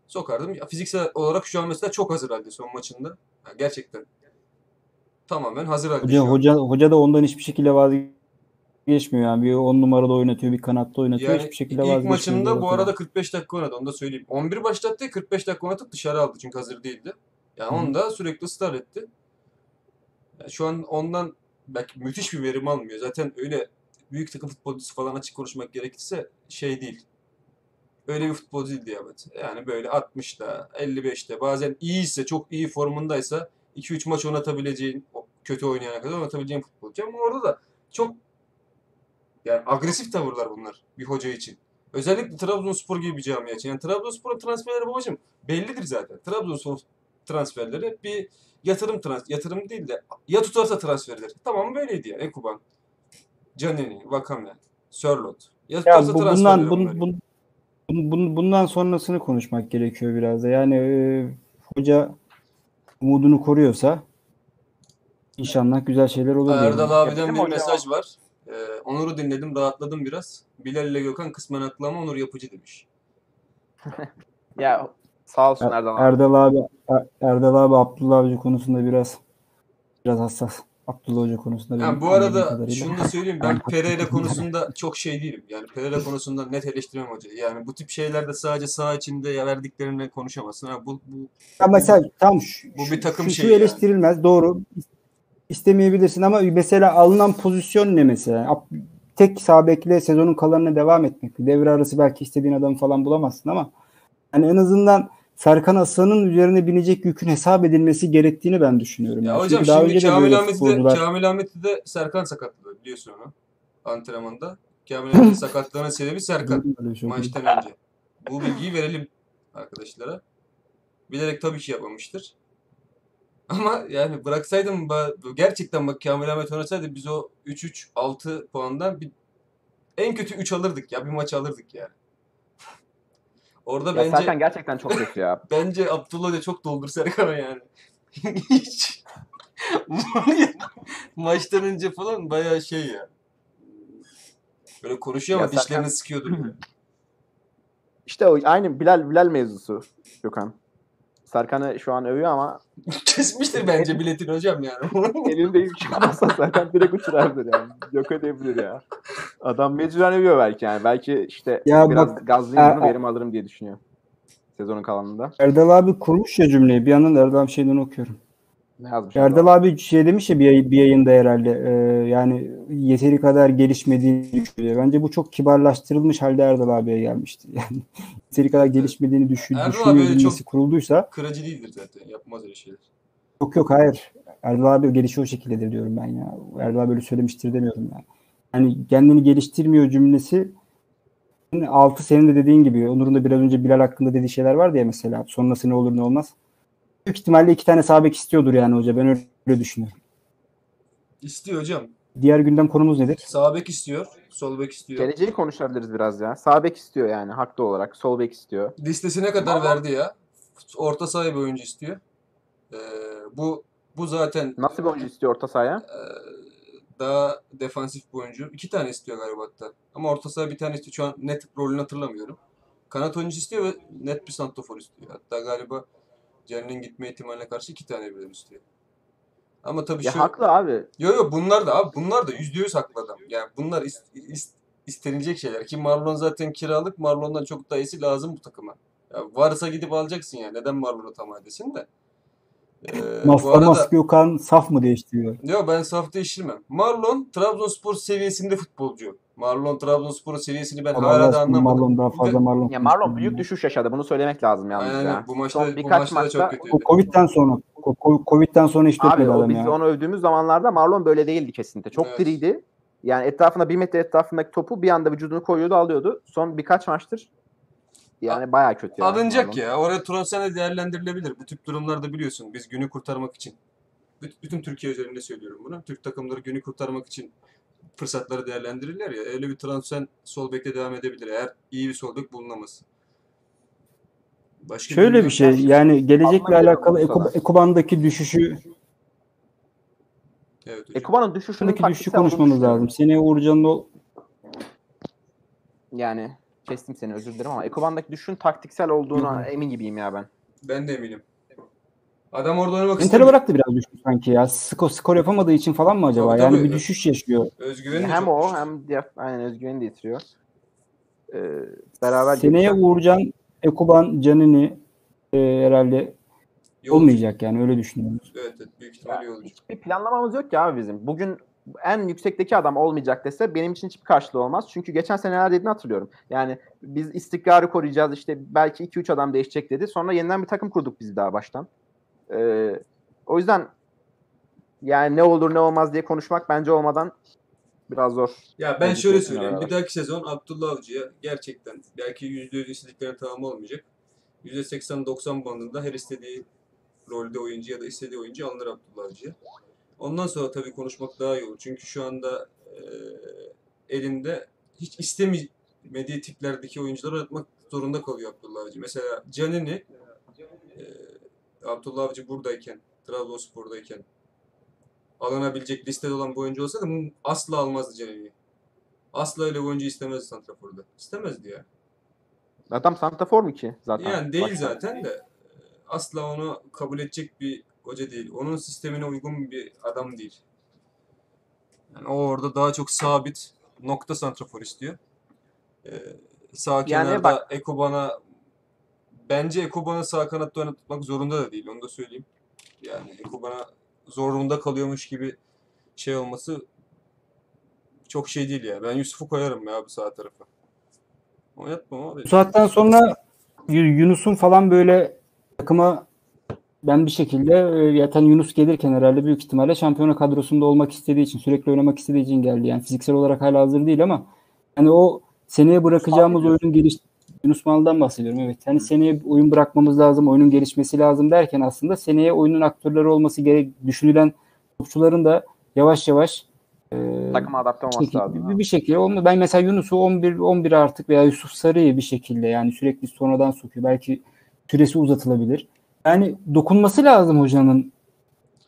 C: Sokardım. Fiziksel olarak şu an mesela çok hazır halde son maçında. Ha, gerçekten. Tamamen hazır halde
A: Hoca, hoca, hoca da ondan hiçbir şekilde vazgeçmiyor yani. Bir 10 numarada oynatıyor, bir kanatta oynatıyor.
C: Yani
A: hiçbir şekilde
C: ilk
A: vazgeçmiyor.
C: maçında bu arada 45 dakika oynadı onu da söyleyeyim. 11 başlattı 45 dakika oynatıp dışarı aldı çünkü hazır değildi. Yani
A: Hı
C: onu da sürekli ısrar etti. Yani şu an ondan belki müthiş bir verim almıyor. Zaten öyle büyük takım futbolcusu falan açık konuşmak gerekirse şey değil. Öyle bir futbolcu değil Diabate. Yani böyle 60'da, 55'te bazen iyiyse, çok iyi formundaysa 2-3 maç oynatabileceğin, kötü oynayana kadar oynatabileceğin futbolcu. Ama orada da çok yani agresif tavırlar bunlar bir hoca için. Özellikle Trabzonspor gibi bir camia için. Yani Trabzonspor'un transferleri babacım bellidir zaten. Trabzonspor transferleri bir yatırım trans yatırım değil de ya tutarsa transferler. Tamam böyleydi yani. Ekuban, Canini, Vakame, Sörlot. Ya
A: Ya bu, bundan bun, bun- bun- bundan sonrasını konuşmak gerekiyor biraz da. Yani e, hoca umudunu koruyorsa inşallah güzel şeyler olur.
C: Erdal abiden
B: Yapayım
C: bir mesaj var. Ee, Onur'u dinledim, rahatladım biraz. Bilal ile Gökhan kısmen haklı ama Onur yapıcı demiş. (laughs)
B: ya sağ olsun
A: Er-
B: Erdal abi.
A: Erdal abi Er- Erdal abi Abdullah Avcı konusunda biraz biraz hassas. Abdullah Hoca konusunda.
C: Yani bu arada şunu da söyleyeyim ben (laughs) Pereira konusunda çok şey değilim. Yani Pereira konusunda net eleştirmem hoca. Yani bu tip şeylerde sadece saha içinde ya verdiklerini konuşamazsın. Ha, bu, bu
A: Ya mesela tam şu,
C: Bu bir takım
A: şu,
C: şeyi
A: şu
C: yani.
A: eleştirilmez doğru. İstemeyebilirsin ama mesela alınan pozisyon ne mesela? Tek sağ bekle sezonun kalanına devam etmek. Devre arası belki istediğin adamı falan bulamazsın ama hani en azından Serkan Aslan'ın üzerine binecek yükün hesap edilmesi gerektiğini ben düşünüyorum.
C: Ya
A: Yani.
C: hocam
A: Çünkü daha
C: şimdi
A: önce
C: Kamil Ahmet'i de, Kamil Ahmet'i de Serkan sakatladı biliyorsun onu antrenmanda. Kamil Ahmet'in (laughs) sakatlığının sebebi Serkan
A: şey
C: maçtan önce. Bu bilgiyi verelim arkadaşlara. Bilerek tabii ki yapmamıştır. Ama yani bıraksaydım gerçekten bak Kamil Ahmet oynasaydı biz o 3-3 6 puandan bir en kötü 3 alırdık ya bir maç alırdık yani. (laughs) Orada
B: Ya
C: bence
B: Serkan gerçekten çok kötü ya. (laughs)
C: Bence Abdullah da çok doldur Serkan'a yani. (laughs) Hiç. Maçtan önce falan bayağı şey ya. Böyle konuşuyor
B: Ya
C: ama
B: Serkan-
C: dişlerini sıkıyordur böyle. (clears throat)
B: İşte o aynı Bilal Bilal mevzusu Gökhan. Serkan'ı şu an övüyor ama (laughs)
C: Kesmiştir bence biletini hocam yani.
B: elinde yük çıkarsa Serkan direkt uçurardır yani. Yok edebilir ya. Adam mecburen övüyor belki yani. Belki işte
A: Ya
B: biraz
A: bak,
B: gazlayayım bunu
A: e-
B: verim alırım diye düşünüyor. Sezonun kalanında.
A: Erdal abi kurmuş ya cümleyi. Bir yandan da Erdal şeyden okuyorum.
B: Ne yazmış?
A: Erdal abi şey demiş ya bir, bir yayında herhalde e, yani yeteri kadar gelişmediğini düşünüyor. Bence bu çok kibarlaştırılmış halde Erdal abiye gelmişti. (laughs) Yani yeteri kadar gelişmediğini düşün,
C: Erdal
A: düşünüyor
C: abi çok-
A: kurulduysa
C: Kırıcı değildir zaten. Yapmaz öyle şeyler.
A: yok yok hayır. Erdal abi gelişi o şekildedir diyorum ben ya. Erdal abi öyle söylemiştir demiyorum yani. Hani kendini geliştirmiyor cümlesi altı senin de dediğin gibi Onur'un da biraz önce Bilal hakkında dediği şeyler vardı ya mesela sonrası ne olur ne olmaz. Büyük ihtimalle iki tane sağ bek istiyordur yani hoca ben öyle düşünüyorum.
C: İstiyor hocam.
A: Diğer gündem konumuz nedir?
C: Sağ bek istiyor. Sol bek istiyor.
B: Geleceği konuşabiliriz biraz ya. Sağ bek istiyor yani haklı olarak. Sol bek istiyor.
C: Listesine kadar verdi ya. Orta saha bir oyuncu istiyor. Ee, bu bu zaten
B: Nasıl bir oyuncu istiyor orta sahaya?
C: Ee, daha defansif bir oyuncu. İki tane istiyor galiba hatta. Ama orta saha bir tane istiyor. Şu an net rolünü hatırlamıyorum. Kanat oyuncusu istiyor ve net bir santrofor istiyor. Hatta galiba Caner'in gitme ihtimaline karşı iki tane birden istiyor. Ama tabii
B: Ya
C: şu...
B: haklı abi.
C: Yo yo bunlar da abi bunlar da yüzde yüz haklı adam. Yani bunlar is, is- istenilecek şeyler. Ki Marlon zaten kiralık. Marlon'dan çok daha iyisi lazım bu takıma. Ya varsa gidip alacaksın yani. Neden Marlon'u tamam edesin de. Ee, bu
A: Maska
C: arada-
A: Gökhan saf mı değiştiriyor?
C: Yok ben saf değiştirmem. Marlon Trabzonspor seviyesinde futbolcu. Marlon Trabzonspor seviyesini ben
A: Allah
C: hala da anlamadım.
A: Marlon daha fazla Marlon.
B: Ya Marlon büyük düşüş yaşadı. Bunu söylemek lazım yalnız
C: Aynen,
B: ya.
C: bu maçta,
B: Son
C: bu
B: birkaç
C: maçta da çok
B: maçta
C: kötüydü.
A: Covid'den sonra Covid'den sonra hiç
B: Abi o
A: adam
B: biz
A: ya.
B: onu övdüğümüz zamanlarda Marlon böyle değildi kesinlikle. Çok
C: Evet.
B: diriydi. Yani etrafında bir metre etrafındaki topu bir anda vücudunu koyuyordu alıyordu. Son birkaç maçtır yani bayağı kötü ya.
C: Alınacak ya. Oraya transfer değerlendirilebilir. Bu tip durumlarda biliyorsun biz günü kurtarmak için. Büt- Bütün Türkiye üzerinde söylüyorum bunu. Türk takımları günü kurtarmak için fırsatları değerlendirirler ya. Öyle bir transfer sol bekte devam edebilir. Eğer iyi bir sol bek bulunamaz. Başka
A: Şöyle bir şey yani gelecekle
B: Almanya'da
A: alakalı. Eko- Ekoban'daki düşüşü
C: Evet.
B: Ekuban'ın düşüşünün
A: Ekoban'daki düşüşü konuşmamız lazım. Seneye Uğurcan'ın o
B: Yani kestim seni özür dilerim ama Ekuban'daki düşüşün taktiksel olduğuna
A: Yok.
B: emin gibiyim ya ben.
C: Ben de eminim. Adam orada oynamak
A: Inter'e
C: istemiyor.
A: bıraktı biraz düştü sanki ya. Skor, skor yapamadığı için falan mı acaba?
C: Tabii,
A: yani
C: tabii.
A: bir düşüş yaşıyor.
C: Özgüveni
B: hem o
C: düştü.
B: hem diğer aynen özgüveni de yitiriyor. Ee, beraber
A: Seneye
B: gelişen-
A: Uğurcan, Ekoban, Canini e, herhalde
C: Yol-
A: olmayacak yani öyle düşünüyoruz.
C: Evet, evet büyük ihtimalle iyi olacak.
B: Hiçbir planlamamız yok ki abi bizim. Bugün en yüksekteki adam olmayacak dese benim için hiçbir karşılığı olmaz. Çünkü geçen seneler dediğini hatırlıyorum. Yani biz istikrarı koruyacağız işte belki 2-3 adam değişecek dedi. Sonra yeniden bir takım kurduk biz daha baştan. Ee, o yüzden yani ne olur ne olmaz diye konuşmak bence olmadan biraz zor.
C: Ya ben
B: Bence
C: şöyle söyleyeyim.
B: beraber.
C: Bir dahaki sezon Abdullah Avcı'ya gerçekten belki %100 istedikleri tamam olmayacak. %80-90 bandında her istediği rolde oyuncu ya da istediği oyuncu alınır Abdullah Avcı'ya. Ondan sonra tabii konuşmak daha iyi olur. Çünkü şu anda e, elinde hiç istemediği tiplerdeki oyuncuları oynatmak zorunda kalıyor Abdullah Avcı. Mesela Canini e, Abdullah Avcı buradayken, Trabzonspor'dayken alınabilecek listede olan bir oyuncu olsaydı bunu asla almazdı Canini'yi. Asla öyle bir oyuncu istemezdi Santrafor'da. İstemezdi ya.
B: Adam santrafor mu ki zaten?
C: Yani değil
B: Başta.
C: zaten de asla onu kabul edecek bir hoca değil. Onun sistemine uygun bir adam değil. Yani o orada daha çok sabit nokta santrafor istiyor. Ee, sağ
B: Yani
C: kenarda
B: bak-
C: Ekoban'a bence Ekoban'ı sağ kanatta oynatmak zorunda da değil. Onu da söyleyeyim. Yani Ekoban'a zorunda kalıyormuş gibi şey olması çok şey değil ya. Ben Yusuf'u koyarım ya bu sağ tarafa. Oynatmam abi.
A: Bu saatten sonra Yu- Yunus'un falan böyle takıma ben bir şekilde e, zaten Yunus gelirken herhalde büyük ihtimalle şampiyona kadrosunda olmak istediği için sürekli oynamak istediği için geldi. Yani fiziksel olarak hala hazır değil ama hani o seneye bırakacağımız oyunun geliş Yunus Mal'dan bahsediyorum evet. Hani seneye oyun bırakmamız lazım, oyunun gelişmesi lazım derken aslında seneye oyunun aktörleri olması gerek düşünülen topçuların da yavaş yavaş e,
B: Takıma adapte olması
A: şekilde,
B: lazım.
A: bir, bir şekilde olmuyor. Ben mesela Yunus'u 11 11 artık veya Yusuf Sarı'yı bir şekilde yani sürekli sonradan sokuyor. Belki süresi uzatılabilir. Yani dokunması lazım hocanın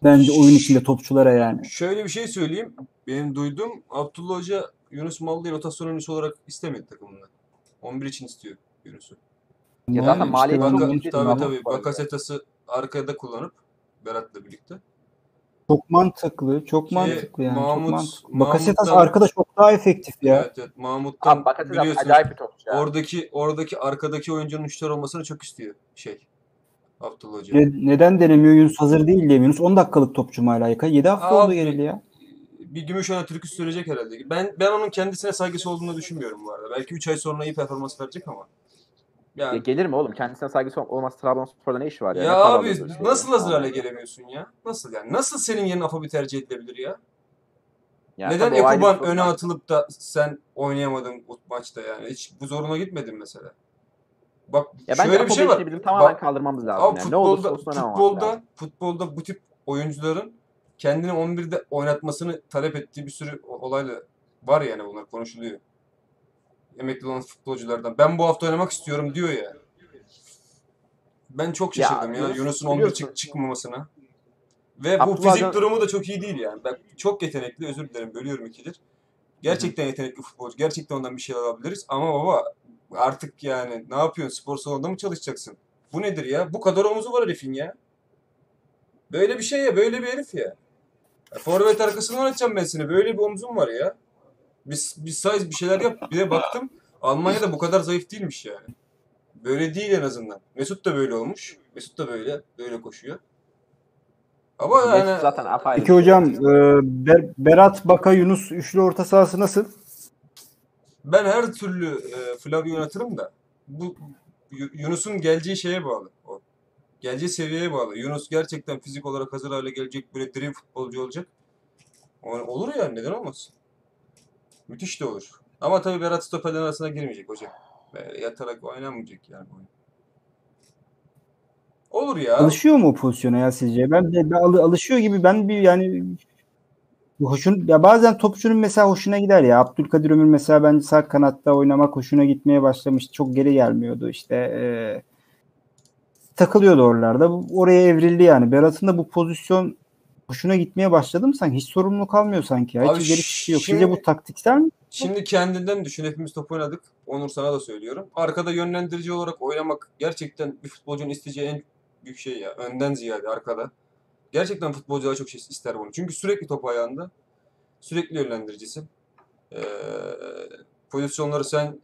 A: bence oyun içinde topçulara yani.
C: Şöyle bir şey söyleyeyim. Benim duyduğum Abdullah Hoca Yunus Mallı'yı rotasyon oyuncusu olarak istemedi takımında. 11 için istiyor Yunus'u.
B: Ya zaten
A: işte
B: maliyeti
A: ben
B: çok yüksek
C: tabii tabii. Bakasetas'ı arkada kullanıp Berat'la birlikte.
A: çok mantıklı, çok
C: Ki
A: mantıklı yani.
C: Mahmut-
A: çok mantıklı. Bakasetas arkada çok daha efektif ya.
C: Evet evet. Mahmut'tan
B: Abi
C: biliyorsunuz
B: acayip bir topçu ya.
C: oradaki oradaki arkadaki oyuncunun şutör olmasını çok istiyor şey. Abdullah Hoca.
A: Ne- neden denemiyor Yunus hazır değil diye. Yunus 10 dakikalık topçu hala? 7 hafta
C: Abi,
A: oldu geleli ya.
C: bir Gümüşhane türkü sürecek herhalde. Ben ben onun kendisine saygısı olduğunu düşünmüyorum bu arada. Belki 3 ay sonra iyi performans verecek ama.
B: Ya
C: Yani,
B: gelir mi oğlum? Kendisine saygısı olmaz. Trabzonspor'da ne işi var ya?
C: ya,
B: Ne
C: abi nasıl
B: ya?
C: hazır hale gelemiyorsun ya? Nasıl yani? Nasıl senin yerine Afobi tercih edilebilir ya?
B: Ya
C: Neden Ekuban öne atılıp da sen oynayamadın bu maçta yani? Hiç bu zoruna gitmedin mesela. Bak
B: Ya
C: şöyle bir şey var.
B: Bizim tamamen
C: Bak-
B: kaldırmamız lazım.
C: Abi
B: yani. ne olursa
C: futbolda,
B: olsun
C: futbolda,
B: lazım.
C: futbolda bu tip oyuncuların kendini 11'de oynatmasını talep ettiği bir sürü olayla var yani bunlar konuşuluyor. Emekli olan futbolculardan. Ben bu hafta oynamak istiyorum diyor ya. Ben çok
B: Ya,
C: şaşırdım ya,
B: Yunus,
C: Yunus'un 11
B: biliyorsun.
C: çık çıkmamasına. Ve bu
B: Abdullah
C: fizik
B: Can-
C: durumu da çok iyi değil yani. Bak çok yetenekli, özür dilerim bölüyorum ikidir. Gerçekten yetenekli futbolcu. Gerçekten ondan bir şey alabiliriz. Ama baba artık yani ne yapıyorsun? Spor salonunda mı çalışacaksın? Bu nedir ya? Bu kadar omuzu var herifin ya. Böyle bir şey ya. Böyle bir herif ya. ya forvet arkasını oynatacağım ben seni. Böyle bir omzum var ya. Bir, bir size bir şeyler yap. Bir de baktım Almanya'da bu kadar zayıf değilmiş yani. Böyle değil en azından. Mesut da böyle olmuş. Mesut da böyle. Böyle koşuyor. Ama
B: Mesut
C: yani
B: zaten apayrı.
A: Peki hocam e, Ber- Berat Baka Yunus üçlü orta sahası nasıl?
C: Ben her türlü e, Flavio oynatırım da bu Yu- Yunus'un geleceği şeye bağlı. O. Geleceği seviyeye bağlı. Yunus gerçekten fizik olarak hazır hale gelecek böyle dream futbolcu olacak. Olur yani neden olmasın? Müthiş de olur. Ama tabii Berat stoperlerin arasına girmeyecek hocam. Yatarak oynamayacak yani bu. Olur ya.
A: Alışıyor mu o pozisyona ya sizce? Ben de ben alı- alışıyor gibi ben bir yani hoşun ya bazen topçunun mesela hoşuna gider ya. Abdülkadir Ömür mesela bence sağ kanatta oynamak hoşuna gitmeye başlamıştı. Çok geri gelmiyordu işte. e, takılıyordu oralarda. Oraya evrildi yani. Berat'ın da bu pozisyon hoşuna gitmeye başladı mı sanki? Hiç sorumluluk almıyor sanki ya.
C: Abi
A: Hiç geri bir şey yok.
C: şimdi-
A: Sizce bu taktiksel mi?
C: Şimdi kendinden düşün. Hepimiz top oynadık. Onur sana da söylüyorum. Arkada yönlendirici olarak oynamak gerçekten bir futbolcunun isteyeceği en büyük şey ya. Önden ziyade arkada. Gerçekten futbolcular çok şey ister bunu. Çünkü sürekli top ayağında. Sürekli yönlendiricisin. Ee, pozisyonları sen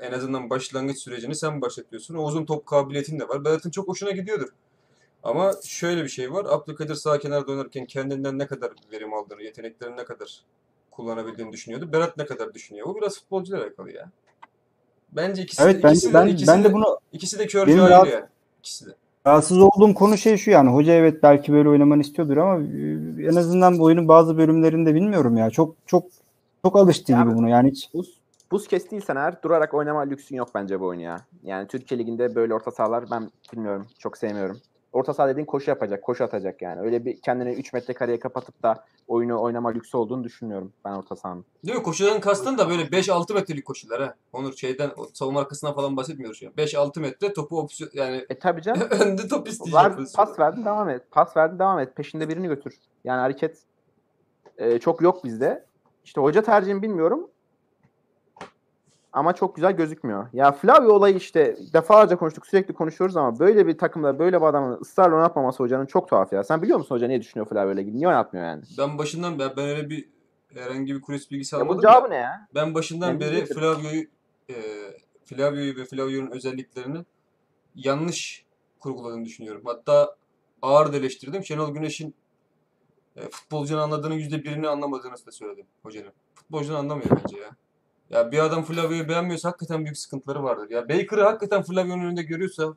C: en azından başlangıç sürecini sen başlatıyorsun. O uzun top kabiliyetin de var. Berat'ın çok hoşuna gidiyordur. Ama şöyle bir şey var. Abdülkadir sağ kenarda oynarken kendinden ne kadar verim aldığını, yeteneklerini ne kadar kullanabildiğini düşünüyordu. Berat ne kadar düşünüyor? Bu biraz futbolcuyla alakalı ya. Bence ikisi
A: Evet
C: de,
A: ben
C: ikisi de,
A: ben
C: ikisi
A: ben
C: de,
A: de bunu
C: ikisi de kör cahil
A: rahat-
C: yani. İkisi de.
A: Rahatsız olduğum konu şey şu yani hoca evet belki böyle oynamanı istiyordur ama e, en azından bu oyunun bazı bölümlerinde bilmiyorum ya. Çok çok çok alıştı gibi bunu yani hiç.
B: Buz, buz kestiysen eğer durarak oynama lüksün yok bence bu oyunu ya. Yani Türkiye Ligi'nde böyle orta sahalar ben bilmiyorum. Çok sevmiyorum. Orta saha dediğin koşu yapacak, koşu atacak yani. Öyle bir kendini 3 metre kareye kapatıp da oyunu oynama lüksü olduğunu düşünmüyorum ben orta sahanın.
C: Değil mi? Koşuların kastın da böyle 5-6 metrelik koşular ha. Onur şeyden savunma arkasından falan bahsetmiyoruz an. 5-6 metre topu opsiyon yani
B: E tabii canım. (laughs)
C: önde top isteyecek pozisyon.
B: pas verdin devam et. Pas verdin devam et. Peşinde birini götür. Yani hareket e, çok yok bizde. İşte hoca tercihini bilmiyorum. Ama çok güzel gözükmüyor. Ya Flavio olayı işte defalarca konuştuk sürekli konuşuyoruz ama böyle bir takımda böyle bir adamın ısrarla oynatmaması hocanın çok tuhaf ya. Sen biliyor musun hoca ne düşünüyor Flavio ile ilgili? Niye oynatmıyor yani?
C: Ben başından ben, ben öyle bir herhangi bir kulis bilgisi
B: Ya
C: almadım.
B: bu
C: da.
B: cevabı ne ya?
C: Ben başından
B: Yani
C: beri. Flavio'yu e, Flavio'yu ve Flavio'nun özelliklerini yanlış kurguladığını düşünüyorum. Hatta ağır eleştirdim. Şenol Güneş'in e, futbolcunun anladığının yüzde birini anlamadığını da söyledim hocanın. Futbolcunu anlamıyor bence ya. Ya bir adam Flavio'yu beğenmiyorsa hakikaten büyük sıkıntıları vardır. Ya Baker'ı hakikaten Flavio'nun önünde görüyorsa,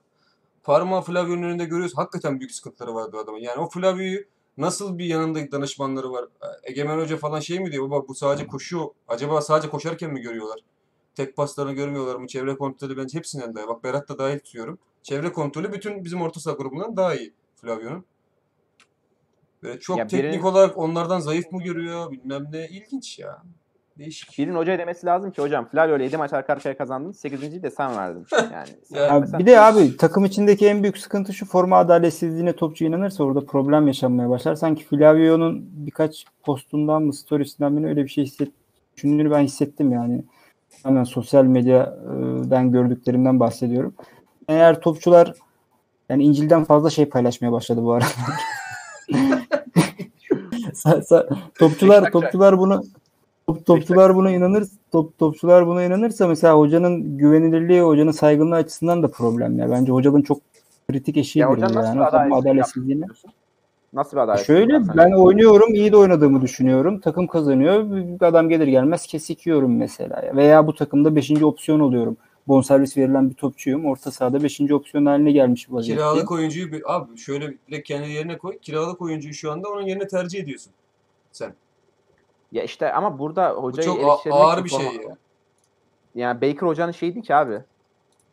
C: Parmağı Flavio'nun önünde görüyorsa hakikaten büyük sıkıntıları vardır adamın. Yani o Flavio'yu nasıl bir yanında danışmanları var? Egemen Hoca falan şey mi diyor? Baba bu sadece koşuyor. Acaba sadece koşarken mi görüyorlar? Tek paslarını görmüyorlar mı? Çevre kontrolü bence hepsinden daha iyi. Bak Berat da dahil tutuyorum. Çevre kontrolü bütün bizim orta saha grubundan daha iyi Flavio'nun. Böyle çok
B: Ya
C: teknik
B: biri-
C: olarak onlardan zayıf mı görüyor bilmem ne. ilginç ya. Değişik.
B: Birinin hocaya demesi lazım ki hocam Flavio ile 7 maç arka arkaya kazandın. 8.yi de sen verdin. (laughs) Yani. sen
C: Ya
A: Abi
B: vermesen-
A: bir de abi takım içindeki en büyük sıkıntı şu forma adaletsizliğine topçu inanırsa orada problem yaşanmaya başlar. Sanki Flavio'nun birkaç postundan mı storiesinden mi öyle bir şey hisset, düşündüğünü ben hissettim yani. Hemen sosyal medyadan gördüklerimden bahsediyorum. Eğer topçular yani İncil'den fazla şey paylaşmaya başladı bu arada. (laughs) (laughs) Topçular topçular bunu top, topçular buna inanır top, topçular buna inanırsa mesela hocanın güvenilirliği hocanın saygınlığı açısından da problem ya. Bence hocanın çok kritik eşiğidir
B: Ya hocam nasıl
A: yani.
B: adaletsizlik
A: adaletsizliğine.
B: yapıyorsun? Nasıl bir adalet?
A: Şöyle ben oynuyorum iyi de oynadığımı düşünüyorum. Takım kazanıyor. Bir adam gelir gelmez kesik yiyorum mesela. Veya bu takımda 5. opsiyon oluyorum. Bonservis verilen bir topçuyum. Orta sahada 5. opsiyon haline gelmiş bir vaziyetteyim.
C: Kiralık oyuncuyu abi şöyle direkt kendi yerine koy. Kiralık oyuncuyu şu anda onun yerine tercih ediyorsun. Sen.
B: Ya işte ama burada
C: Bu
B: hocayı
C: çok a-
B: eleştirmek
C: ağır bir şey ya.
B: Yani Baker hocanın şeydi ki abi.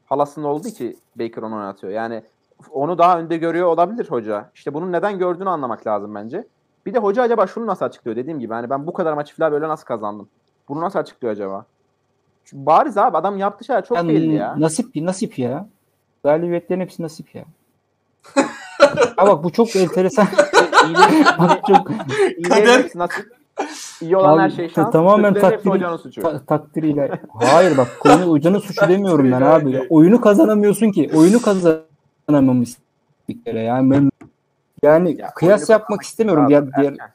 B: Halasının oldu ki Baker onu oynatıyor. Yani onu daha önde görüyor olabilir hoca. İşte bunun neden gördüğünü anlamak lazım bence. Bir de hoca acaba şunu nasıl açıklıyor dediğim gibi. Hani ben bu kadar maçı falan böyle nasıl kazandım? Bunu nasıl açıklıyor acaba? Çünkü bariz abi adam yaptığı şeyler çok
A: Yani
B: belli ya.
A: Nasip nasip ya. Galibiyetlerin hepsi nasip ya. (laughs) ha bak bu çok enteresan. (laughs) Bak çok
B: İyi
C: Kader-
B: nasıl? İyi olan
A: Abi,
B: her şey şans.
A: tamamen takdiri-
B: suçu.
A: ta- takdiriyle. Hayır bak konu hocanın suçu demiyorum ben abi. Oyunu kazanamıyorsun ki. Oyunu kazanamamışsın bir kere. Yani ben yani
B: Ya,
A: kıyas yapmak istemiyorum.
B: Abi,
A: Diğer, diğer,
B: erken.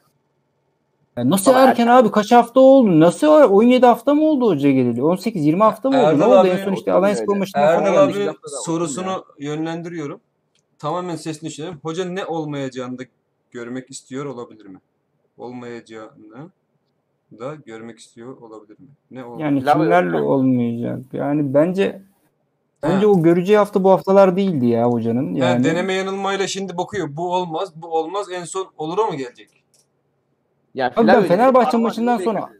A: Ya nasıl
B: Ama
A: erken abi? Kaç hafta oldu? Nasıl 17 hafta mı oldu hoca geleli? 18-20 hafta mı oldu?
C: Erdal
A: ne oldu?
C: abi
A: En son işte Alliance Spor maçından
C: Erdal
B: da
C: sorusunu yönlendiriyorum. Tamamen sesini düşünelim. Hoca ne olmayacağını da görmek istiyor olabilir mi? Olmayacağını da görmek istiyor olabilir mi? Ne oldu?
A: Yani kimlerle olmayacak? Yani bence bence
C: Ha.
A: o göreceği hafta bu haftalar değildi ya hocanın.
C: Yani,
A: Yani
C: deneme yanılmayla şimdi bakıyor. Bu olmaz, bu olmaz. En son olur mu gelecek?
A: Abi ben Fenerbahçe maçından sonra-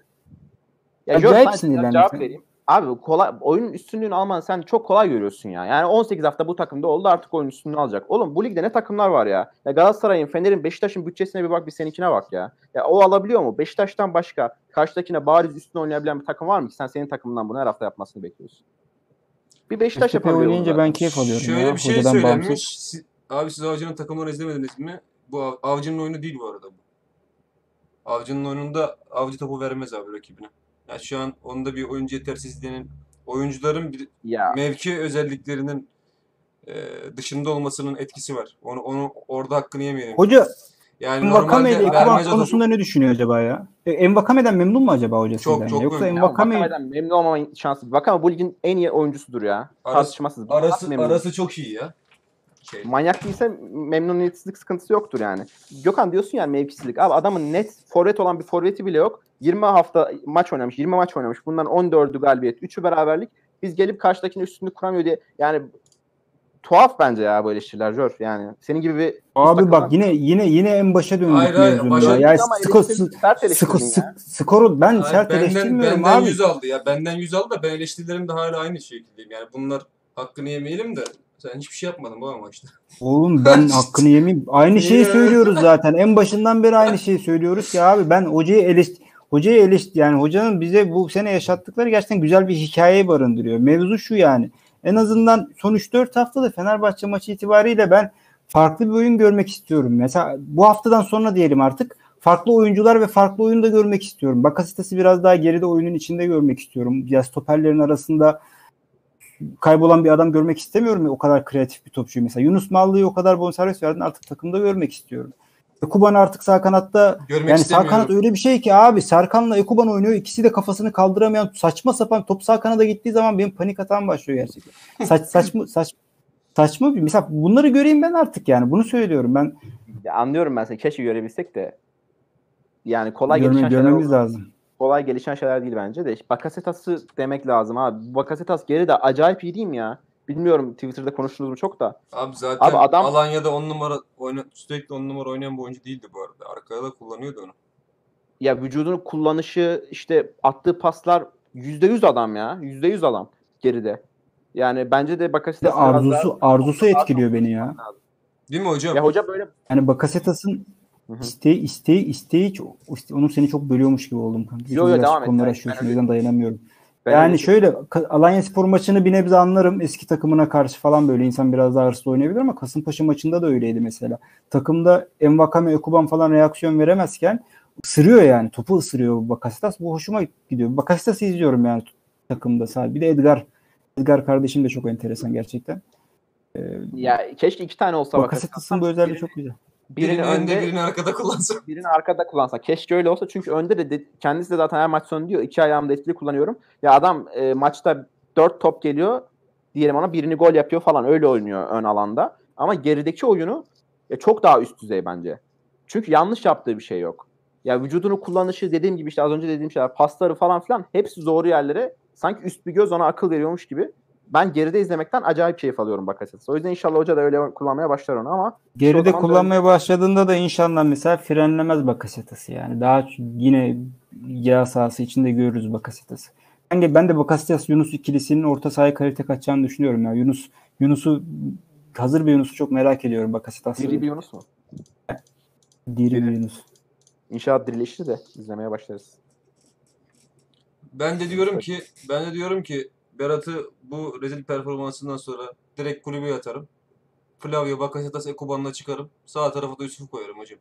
B: ya
A: Acayip sinirlendim
B: cevap vereyim. Abi kolay, oyunun üstünlüğünü alman sen çok kolay görüyorsun ya. Yani 18 hafta bu takımda oldu artık oyun üstünlüğünü alacak. Oğlum bu ligde ne takımlar var ya? Ya Galatasaray'ın, Fener'in, Beşiktaş'ın bütçesine bir bak bir seninkine bak ya. Ya o alabiliyor mu? Beşiktaş'tan başka karşıdakine bariz üstüne oynayabilen bir takım var mı ki sen senin takımından bunu her hafta yapmasını bekliyorsun? Bir Beşiktaş
A: Göztepe
B: yapabiliyor
A: oynayınca ben keyif alıyorum
C: Şöyle
A: ya.
C: bir şey
A: hocadan
C: söylenmiş.
A: bağımsız.
C: Si- Abi siz Avcı'nın takımını izlemediniz mi? Bu Av- Avcı'nın oyunu değil bu arada bu. Avcı'nın oyununda Avcı topu vermez abi rakibine. Yani şu an onda bir oyuncu yetersizliğinin oyuncuların bir
B: Ya
C: mevki özelliklerinin e, dışında olmasının etkisi var. Onu onu orada hakkını yemeyelim.
A: Hoca
C: Yani
A: Envakame ile Ekuban konusunda ne düşünüyor acaba ya? E, Envakame'den memnun mu acaba hocasından?
C: Çok, çok
A: ya? Yoksa
C: memnun.
A: Envakame
B: memnun olmama şansı. Vakame bu ligin en iyi oyuncusudur ya.
C: Arası-
B: Tartışmasız.
C: Arası
B: Memnun.
C: arası çok iyi ya. Şey.
B: Manyak değilse memnuniyetsizlik sıkıntısı yoktur yani. Gökhan diyorsun yani mevkisizlik. Abi adamın net forvet olan bir forveti bile yok. 20 hafta maç oynamış, 20 maç oynamış. Bundan 14'ü galibiyet, 3'ü beraberlik. Biz gelip karşıdakine üstünlük kuramıyor diye. Yani tuhaf bence ya bu eleştiriler Jor. Yani senin gibi bir
A: Abi bak yine yine yine en başa döndük
C: Hayır, hayır, başa
A: Ya
B: Ama
A: skor, skor,
B: ya.
A: skoru ben
C: Hayır,
A: sert
C: benden,
A: eleştirmiyorum
C: benden
A: abi.
C: yüz aldı ya. Benden yüz aldı da ben eleştirilerimde hala aynı şekildeyim. Yani bunlar hakkını yemeyelim de sen hiçbir şey yapmadın bu amaçta.
A: Oğlum ben (laughs) hakkını yemeyeyim. Aynı şeyi söylüyoruz zaten. En başından beri aynı şeyi söylüyoruz ki abi ben hocayı eleşt hocayı eleşt yani hocanın bize bu sene yaşattıkları gerçekten güzel bir hikaye barındırıyor. Mevzu şu yani. En azından son 3-4 haftada Fenerbahçe maçı itibariyle ben farklı bir oyun görmek istiyorum. Mesela bu haftadan sonra diyelim artık farklı oyuncular ve farklı oyunu da görmek istiyorum. Bakasitas'ı biraz daha geride oyunun içinde görmek istiyorum. Ya stoperlerin arasında kaybolan bir adam görmek istemiyorum ya o kadar kreatif bir topçuyu mesela. Yunus Mallı'yı o kadar bonservis verdin artık takımda görmek istiyorum. Ekuban artık sağ kanatta
C: Görmek
A: yani sağ kanat öyle bir şey ki abi Serkan'la Ekuban oynuyor. İkisi de kafasını kaldıramayan saçma sapan top sağ kanada gittiği zaman benim panik atağım başlıyor gerçekten. Saç, (laughs) saçma saç, saçma bir mesela bunları göreyim ben artık yani bunu söylüyorum ben
B: Ya anlıyorum ben seni. Keşke görebilsek de. Yani kolay
A: görme,
B: gelişen şeyler
A: görmemiz
B: oldu.
A: lazım.
B: Kolay gelişen şeyler değil bence de. Bakasetas'ı demek lazım abi. Bakasetas geri de acayip iyi değil mi ya? Bilmiyorum Twitter'da konuştunuz mu çok da.
C: Abi zaten
B: Abi adam-
C: Alanya'da 10 numara oyna, sürekli 10 numara oynayan bir oyuncu değildi bu arada. Arkada da kullanıyordu onu.
B: Ya vücudunu kullanışı işte attığı paslar %100 adam ya. %100 adam geride. Yani bence de Bakasetas
A: arzusu arzusu etkiliyor beni ya.
C: Değil mi hocam?
B: Ya hoca böyle
A: Yani Bakasetas'ın İsteği isteği isteği çok onun seni çok bölüyormuş gibi oldum kanka.
B: Yo, yo,
A: Biraz
B: devam et.
A: konuları
B: Ben-
A: aşıyorsun
B: ben
A: yüzden dayanamıyorum.
B: ben
A: yani
B: öyle-
A: şöyle Alanya Spor maçını bir nebze anlarım. Eski takımına karşı falan böyle insan biraz daha hırslı oynayabilir ama Kasımpaşa maçında da öyleydi mesela. Takımda Envakame, Ekuban falan reaksiyon veremezken ısırıyor yani. Topu ısırıyor Bakasitas. Bu hoşuma gidiyor. Bakasitas'ı izliyorum yani takımda sadece. Bir de Edgar. Edgar kardeşim de çok enteresan gerçekten.
B: ya keşke iki tane olsa
A: Bakasitas'ın bu özelliği çok güzel.
C: Birini,
B: birini
C: önde,
B: önde
C: birini arkada kullansa.
B: birini arkada kullansa. Keşke öyle olsa çünkü önde de, de kendisi de zaten her maç sonu diyor iki ayağımda etkili kullanıyorum. Ya adam e, maçta dört top geliyor diyelim ona birini gol yapıyor falan öyle oynuyor ön alanda. Ama gerideki oyunu e, çok daha üst düzey bence. Çünkü yanlış yaptığı bir şey yok. Ya vücudunu kullanışı dediğim gibi işte az önce dediğim şeyler pasları falan filan hepsi doğru yerlere sanki üst bir göz ona akıl veriyormuş gibi. Ben geride izlemekten acayip keyif alıyorum Bakasetas. O yüzden inşallah hoca da öyle kullanmaya başlar onu ama
A: Geride
B: zaman da-
A: kullanmaya başladığında da inşallah mesela frenlemez Bakasetas'ı yani. Daha yine yağ sahası içinde görürüz Bakasetas'ı. Ben de, ben de Bakasetas Yunus ikilisinin orta sahaya kalite kaçacağını düşünüyorum ya. Yunus Yunus'u hazır bir Yunus'u çok merak ediyorum Bakasetas'ı.
B: diri bir Yunus mu?
A: Diri bir Yunus.
B: İnşaat birleşir de izlemeye başlarız.
C: Ben de diyorum ki ben de diyorum ki Berat'ı bu rezil performansından sonra direkt kulübe atarım. Flavio, Bakasetas, Ekuban'la çıkarım. Sağ tarafa da Yusuf'u koyarım hocam.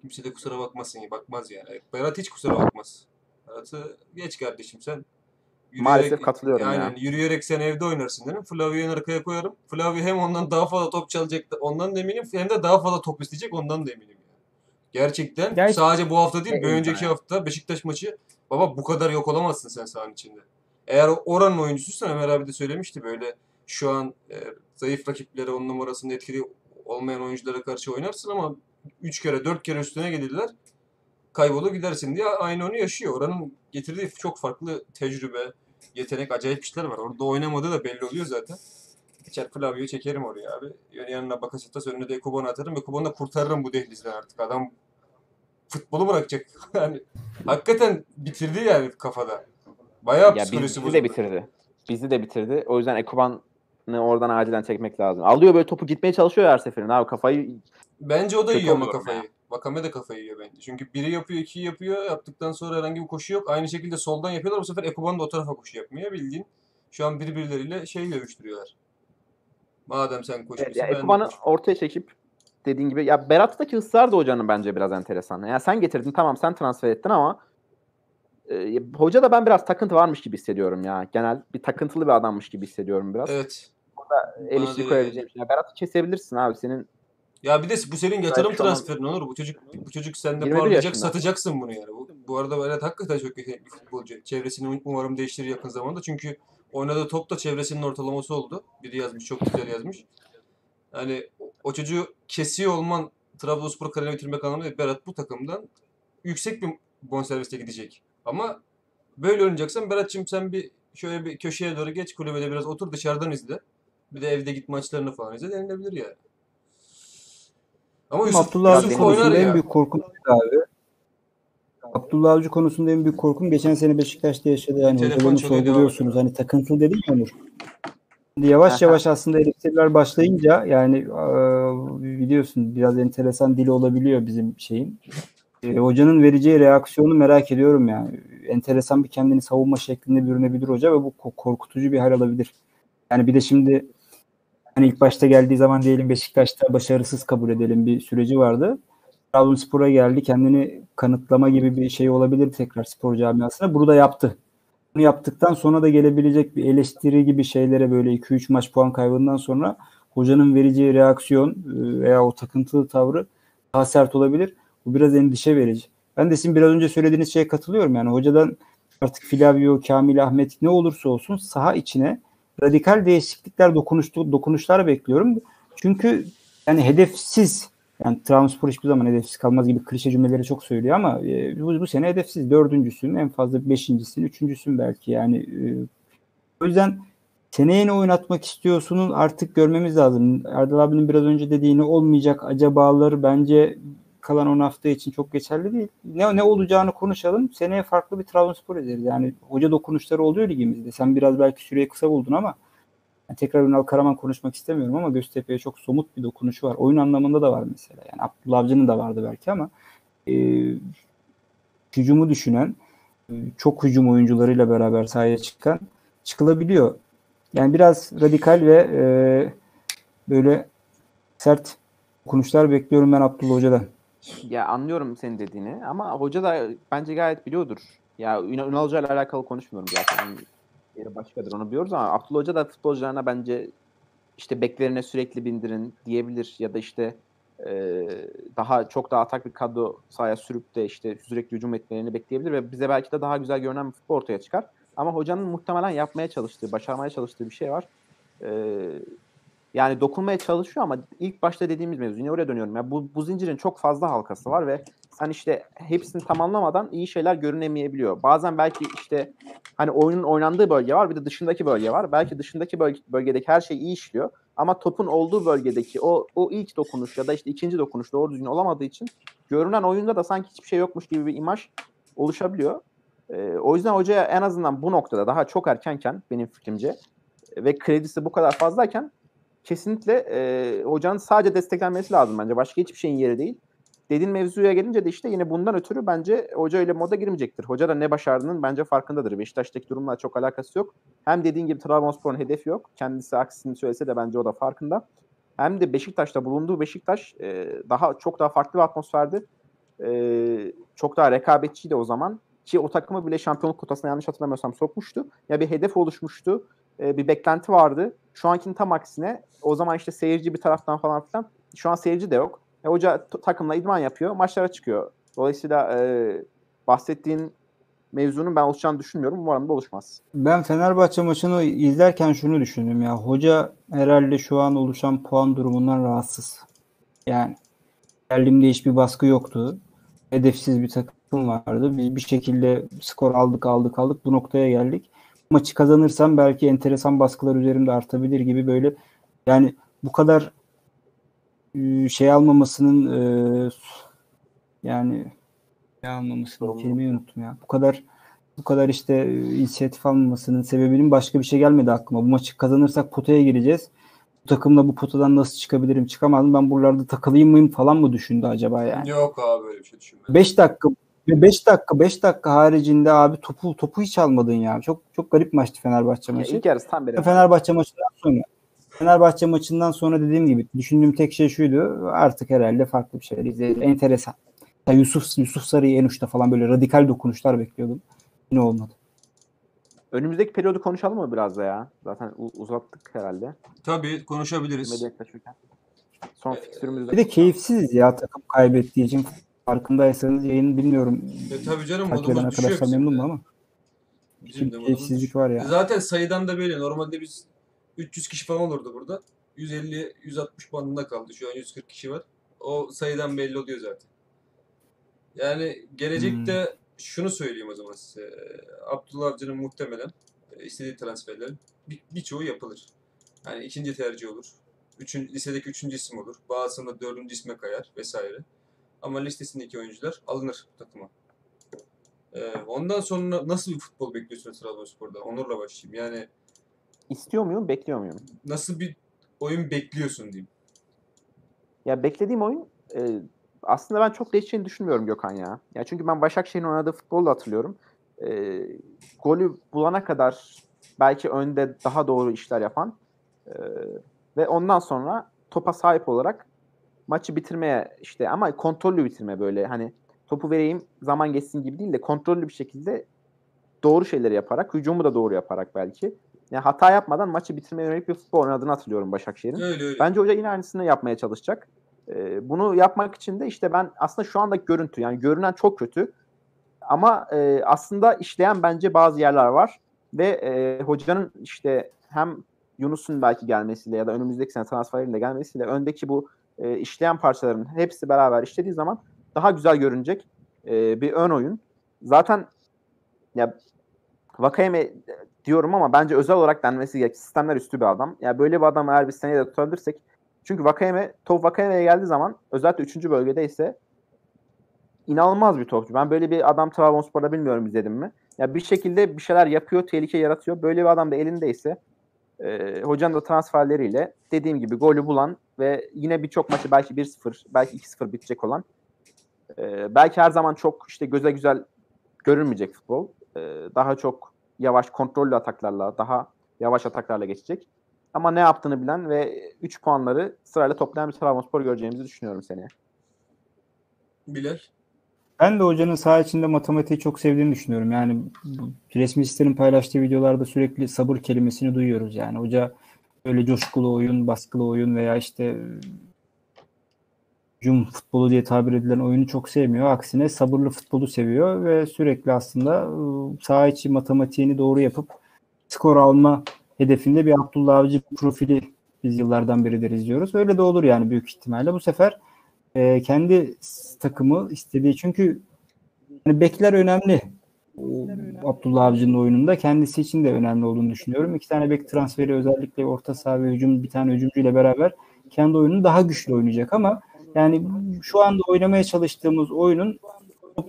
C: Kimse de kusura bakmasın. Bakmaz yani. Berat hiç kusura bakmaz. Berat'ı geç kardeşim sen.
B: Maalesef katılıyorum ya.
C: Aynen. Yürüyerek sen evde oynarsın dedim. Flavio'yu en arkaya koyarım. Flavio hem ondan daha fazla top çalacak ondan da eminim. Hem de daha fazla top isteyecek ondan da eminim. Yani. Gerçekten
A: Gerçi-
C: sadece bu hafta değil bir önceki
B: yani.
C: hafta Beşiktaş maçı baba bu kadar yok olamazsın sen sahanın içinde. Eğer oranın oyuncusuysan Ömer abi de söylemişti böyle şu an e, zayıf rakiplere on numarasında etkili olmayan oyunculara karşı oynarsın ama 3 kere 4 kere üstüne gelirler kaybolup gidersin diye aynı onu yaşıyor. Oranın getirdiği çok farklı tecrübe, yetenek, acayip işler var. Orada oynamadığı da belli oluyor zaten. Geçer Flavio'yu çekerim oraya abi. Yanına Bakasetas önüne de Ekuban'ı atarım ve Ekuban'ı da kurtarırım bu dehlizden artık. Adam futbolu bırakacak. (laughs) yani hakikaten bitirdi yani kafada. Bayağı
B: Ya
C: psikolojisi
B: bizi de bitirdi. Bizi de bitirdi. O yüzden Ekuban'ı oradan acilen çekmek lazım. Alıyor böyle topu gitmeye çalışıyor her seferinde. Abi kafayı
C: Bence o da yiyor ama kafayı. Vakame de kafayı yiyor bence. Çünkü biri yapıyor, ikiyi yapıyor. Yaptıktan sonra herhangi bir koşu yok. Aynı şekilde soldan yapıyorlar. Bu sefer Ekuban da o tarafa koşu yapmıyor. Bildiğin şu an birbirleriyle şey dövüştürüyorlar. Madem sen koşuyorsun
B: Evet, ya Ekuban'ı ortaya çekip dediğin gibi ya Berat'taki ısrar da hocanın bence biraz enteresan. Ya sen getirdin tamam sen transfer ettin ama e, hoca da ben biraz takıntı varmış gibi hissediyorum ya. Genel bir takıntılı bir adammış gibi hissediyorum biraz.
C: Evet.
B: Eleştiri
C: Bana da
B: koyabileceğim. şey. Ya Berat'ı kesebilirsin abi senin
C: Ya bir de bu senin yatırım transferin olur. Bu çocuk bu çocuk sende
B: 21
C: parlayacak,
B: yaşında.
C: satacaksın bunu yani. Bu, bu arada Berat hakikaten çok yetenekli bir futbolcu. Çevresini umarım değiştirir yakın zamanda. Çünkü oynadığı top da çevresinin ortalaması oldu. Biri yazmış, çok güzel yazmış. Yani o- çocuğu kesiyor olman Trabzonspor kariyerine bitirmek anlamında. Berat bu takımdan yüksek bir bonservisle gidecek. Ama böyle oynayacaksan Berat'cığım sen bir şöyle bir köşeye doğru geç kulübede biraz otur dışarıdan izle. Bir de evde git maçlarını falan izle denilebilir yani. Ama Yusuf,
A: Abdullah
C: Yusuf
A: konusunda en büyük korkum abi. Abdullah Avcı konusunda en büyük korkum geçen sene Beşiktaş'ta yaşadığı yani
C: Telefon
A: hocalarını sorguluyorsunuz. Hani takıntılı dedin ya Onur. Şimdi yavaş yavaş aslında eleştiriler başlayınca yani biliyorsun biraz enteresan dili olabiliyor bizim şeyin. E, hocanın vereceği reaksiyonu merak ediyorum yani. Enteresan bir kendini savunma şeklinde bürünebilir hoca ve bu ko- korkutucu bir hal alabilir. Yani bir de şimdi hani ilk başta geldiği zaman diyelim Beşiktaş'ta başarısız kabul edelim bir süreci vardı. Trabzonspor'a geldi. Kendini kanıtlama gibi bir şey olabilir tekrar spor camiasına. Bunu da yaptı. Bunu yaptıktan sonra da gelebilecek bir eleştiri gibi şeylere böyle 2-3 maç puan kaybından sonra hocanın vereceği reaksiyon e, veya o takıntılı tavrı daha sert olabilir. Bu biraz endişe verici. Ben de sizin biraz önce söylediğiniz şeye katılıyorum. Yani hocadan artık Flavio, Kamil, Ahmet ne olursa olsun saha içine radikal değişiklikler dokunuştu, dokunuşlar bekliyorum. Çünkü yani hedefsiz yani Trabzonspor hiçbir zaman hedefsiz kalmaz gibi klişe cümleleri çok söylüyor ama e, bu, bu sene hedefsiz. Dördüncüsün, en fazla beşincisin, üçüncüsün belki. Yani e, o yüzden seneye ne oynatmak istiyorsunun artık görmemiz lazım. Erdal abinin biraz önce dediğini olmayacak acabaları bence kalan 10 hafta için çok geçerli değil. Ne ne olacağını konuşalım. Seneye farklı bir Trabzonspor ederiz. Yani hoca dokunuşları oluyor ligimizde. Sen biraz belki süreyi kısa buldun ama yani tekrar Ünal Karaman konuşmak istemiyorum ama Göztepe'ye çok somut bir dokunuşu var. Oyun anlamında da var mesela. Yani Abdullah Avcı'nın da vardı belki ama e, hücumu düşünen e, çok hücum oyuncularıyla beraber sahaya çıkan çıkılabiliyor. Yani biraz radikal ve e, böyle sert dokunuşlar bekliyorum ben Abdullah Hoca'dan.
B: Ya anlıyorum senin dediğini ama hoca da bence gayet biliyordur. Ya Ünal Hoca ile alakalı konuşmuyorum zaten. Yeri başkadır onu biliyoruz ama Abdullah Hoca da futbolcularına bence işte beklerine sürekli bindirin diyebilir ya da işte e, daha çok daha atak bir kadro sahaya sürüp de işte sürekli hücum etmelerini bekleyebilir ve bize belki de daha güzel görünen bir futbol ortaya çıkar. Ama hocanın muhtemelen yapmaya çalıştığı, başarmaya çalıştığı bir şey var. Ee, yani dokunmaya çalışıyor ama ilk başta dediğimiz mevzu yine oraya dönüyorum. Ya bu, bu zincirin çok fazla halkası var ve sen işte hepsini tamamlamadan iyi şeyler görünemeyebiliyor. Bazen belki işte hani oyunun oynandığı bölge var bir de dışındaki bölge var. Belki dışındaki bölge, bölgedeki her şey iyi işliyor ama topun olduğu bölgedeki o o ilk dokunuş ya da işte ikinci dokunuş doğru düzgün olamadığı için görünen oyunda da sanki hiçbir şey yokmuş gibi bir imaj oluşabiliyor. Ee, o yüzden hocaya en azından bu noktada daha çok erkenken benim fikrimce ve kredisi bu kadar fazlayken kesinlikle e, hocanın sadece desteklenmesi lazım bence. Başka hiçbir şeyin yeri değil. Dediğin mevzuya gelince de işte yine bundan ötürü bence hoca ile moda girmeyecektir. Hoca da ne başardığının bence farkındadır. Beşiktaş'taki durumla çok alakası yok. Hem dediğin gibi Trabzonspor'un hedefi yok. Kendisi aksini söylese de bence o da farkında. Hem de Beşiktaş'ta bulunduğu Beşiktaş e, daha çok daha farklı bir atmosferdi. E, çok daha rekabetçiydi o zaman ki o takımı bile şampiyonluk kotasına yanlış hatırlamıyorsam sokmuştu. Ya bir hedef oluşmuştu. E, bir beklenti vardı. Şu ankinin tam aksine o zaman işte seyirci bir taraftan falan filan. Şu an seyirci de yok. E, hoca takımla idman yapıyor. Maçlara çıkıyor. Dolayısıyla e, bahsettiğin mevzunun ben oluşacağını düşünmüyorum. Umarım da oluşmaz.
A: Ben Fenerbahçe maçını izlerken şunu düşündüm ya. Hoca herhalde şu an oluşan puan durumundan rahatsız. Yani elimde hiçbir baskı yoktu. Hedefsiz bir takım vardı. Biz bir şekilde skor aldık aldık aldık bu noktaya geldik. Maçı kazanırsam belki enteresan baskılar üzerimde artabilir gibi böyle yani bu kadar şey almamasının yani şey almamasının kelimeyi unuttum ya. Bu kadar bu kadar işte inisiyatif almamasının sebebinin başka bir şey gelmedi aklıma. Bu maçı kazanırsak potaya gireceğiz. Bu takımla bu potadan nasıl çıkabilirim çıkamadım ben buralarda takılayım mıyım falan mı düşündü acaba yani?
C: Yok abi böyle bir şey düşünmedim.
A: 5 dakika 5 dakika 5 dakika haricinde abi topu topu hiç almadın ya. Çok çok garip maçtı Fenerbahçe maçı.
B: İlk yarısı tam bir.
A: Fenerbahçe maçından sonra Fenerbahçe maçından sonra dediğim gibi düşündüğüm tek şey şuydu. Artık herhalde farklı bir şeyler izleyelim. Enteresan. Ya Yusuf Yusuf Sarı'yı en uçta falan böyle radikal dokunuşlar bekliyordum. Yine olmadı.
B: Önümüzdeki periyodu konuşalım mı biraz da ya? Zaten uzattık herhalde.
C: Tabii konuşabiliriz.
B: Son fikstürümüzde.
A: Bir de keyifsiz ya takım kaybettiği için farkındaysanız yayın bilmiyorum.
C: E tabii canım
A: Takip eden arkadaşlar memnun mu ama.
C: Bizim de
A: keyifsizlik var ya.
C: Zaten sayıdan da belli. Normalde biz 300 kişi falan olurdu burada. 150-160 bandında kaldı. Şu an 140 kişi var. O sayıdan belli oluyor zaten. Yani gelecekte hmm. şunu söyleyeyim o zaman size. Abdullah Avcı'nın muhtemelen e, istediği transferlerin bir, birçoğu yapılır. Yani ikinci tercih olur. Üçün, lisedeki üçüncü isim olur. Bazısında dördüncü isme kayar vesaire. Ama listesindeki oyuncular alınır takıma. Ee, ondan sonra nasıl bir futbol bekliyorsun Trabzonspor'da? Onur'la başlayayım. Yani
B: istiyor muyum, bekliyor muyum?
C: Nasıl bir oyun bekliyorsun diyeyim.
B: Ya beklediğim oyun e, aslında ben çok değişeceğini düşünmüyorum Gökhan ya. Ya çünkü ben Başakşehir'in oynadığı futbolu da hatırlıyorum. E, golü bulana kadar belki önde daha doğru işler yapan e, ve ondan sonra topa sahip olarak maçı bitirmeye işte ama kontrollü bitirme böyle hani topu vereyim zaman geçsin gibi değil de kontrollü bir şekilde doğru şeyleri yaparak, hücumu da doğru yaparak belki. Yani hata yapmadan maçı bitirmeye yönelik bir futbol oynadığını hatırlıyorum Başakşehir'in.
C: Öyle öyle.
B: Bence hoca yine aynısını yapmaya çalışacak. Ee, bunu yapmak için de işte ben aslında şu andaki görüntü yani görünen çok kötü ama e, aslında işleyen bence bazı yerler var ve e, hocanın işte hem Yunus'un belki gelmesiyle ya da önümüzdeki sene transferlerinde gelmesiyle öndeki bu e, işleyen parçaların hepsi beraber işlediği zaman daha güzel görünecek e, bir ön oyun. Zaten ya Vakayeme diyorum ama bence özel olarak denmesi gerek. Sistemler üstü bir adam. Ya yani böyle bir adam eğer bir seneye de tutabilirsek çünkü Vakayeme, top Vakayeme'ye geldiği zaman özellikle 3. bölgede ise inanılmaz bir topçu. Ben böyle bir adam Trabzonspor'da bilmiyorum izledim mi. Ya bir şekilde bir şeyler yapıyor, tehlike yaratıyor. Böyle bir adam da elindeyse e, hocanın da transferleriyle dediğim gibi golü bulan ve yine birçok maçı belki 1-0, belki 2-0 bitecek olan e, belki her zaman çok işte göze güzel görünmeyecek futbol. E, daha çok yavaş kontrollü ataklarla, daha yavaş ataklarla geçecek. Ama ne yaptığını bilen ve 3 puanları sırayla toplayan bir Trabzonspor göreceğimizi düşünüyorum seneye.
C: Bilal.
A: Ben de hocanın saha içinde matematiği çok sevdiğini düşünüyorum. Yani resmi sitenin paylaştığı videolarda sürekli sabır kelimesini duyuyoruz. Yani hoca öyle coşkulu oyun, baskılı oyun veya işte cum futbolu diye tabir edilen oyunu çok sevmiyor. Aksine sabırlı futbolu seviyor ve sürekli aslında saha içi matematiğini doğru yapıp skor alma hedefinde bir Abdullah Avcı profili biz yıllardan beridir izliyoruz. Öyle de olur yani büyük ihtimalle. Bu sefer e, kendi takımı istediği çünkü yani bekler önemli. Abdullah Avcı'nın oyununda kendisi için de önemli olduğunu düşünüyorum. İki tane bek transferi özellikle orta saha ve hücum bir tane hücumcuyla beraber kendi oyununu daha güçlü oynayacak ama yani şu anda oynamaya çalıştığımız oyunun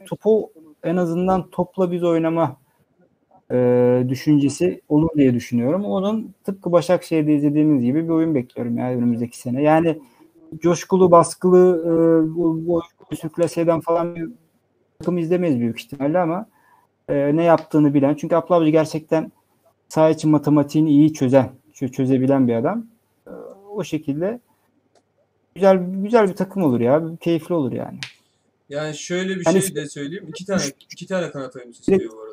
A: topu en azından topla biz oynama e, düşüncesi olur diye düşünüyorum. Onun tıpkı Başakşehir'de izlediğimiz gibi bir oyun bekliyorum yani önümüzdeki sene. Yani coşkulu, baskılı, e, bu sürklaseden falan bir takım izlemeyiz büyük ihtimalle ama e, ne yaptığını bilen. Çünkü Abla gerçekten saha için matematiğini iyi çözen, çözebilen bir adam. E, o şekilde güzel güzel bir takım olur ya. Keyifli olur yani.
C: Yani şöyle bir
A: Hani-
C: şey de söyleyeyim. İki tane iki tane kanat oyuncusu istiyor bu arada.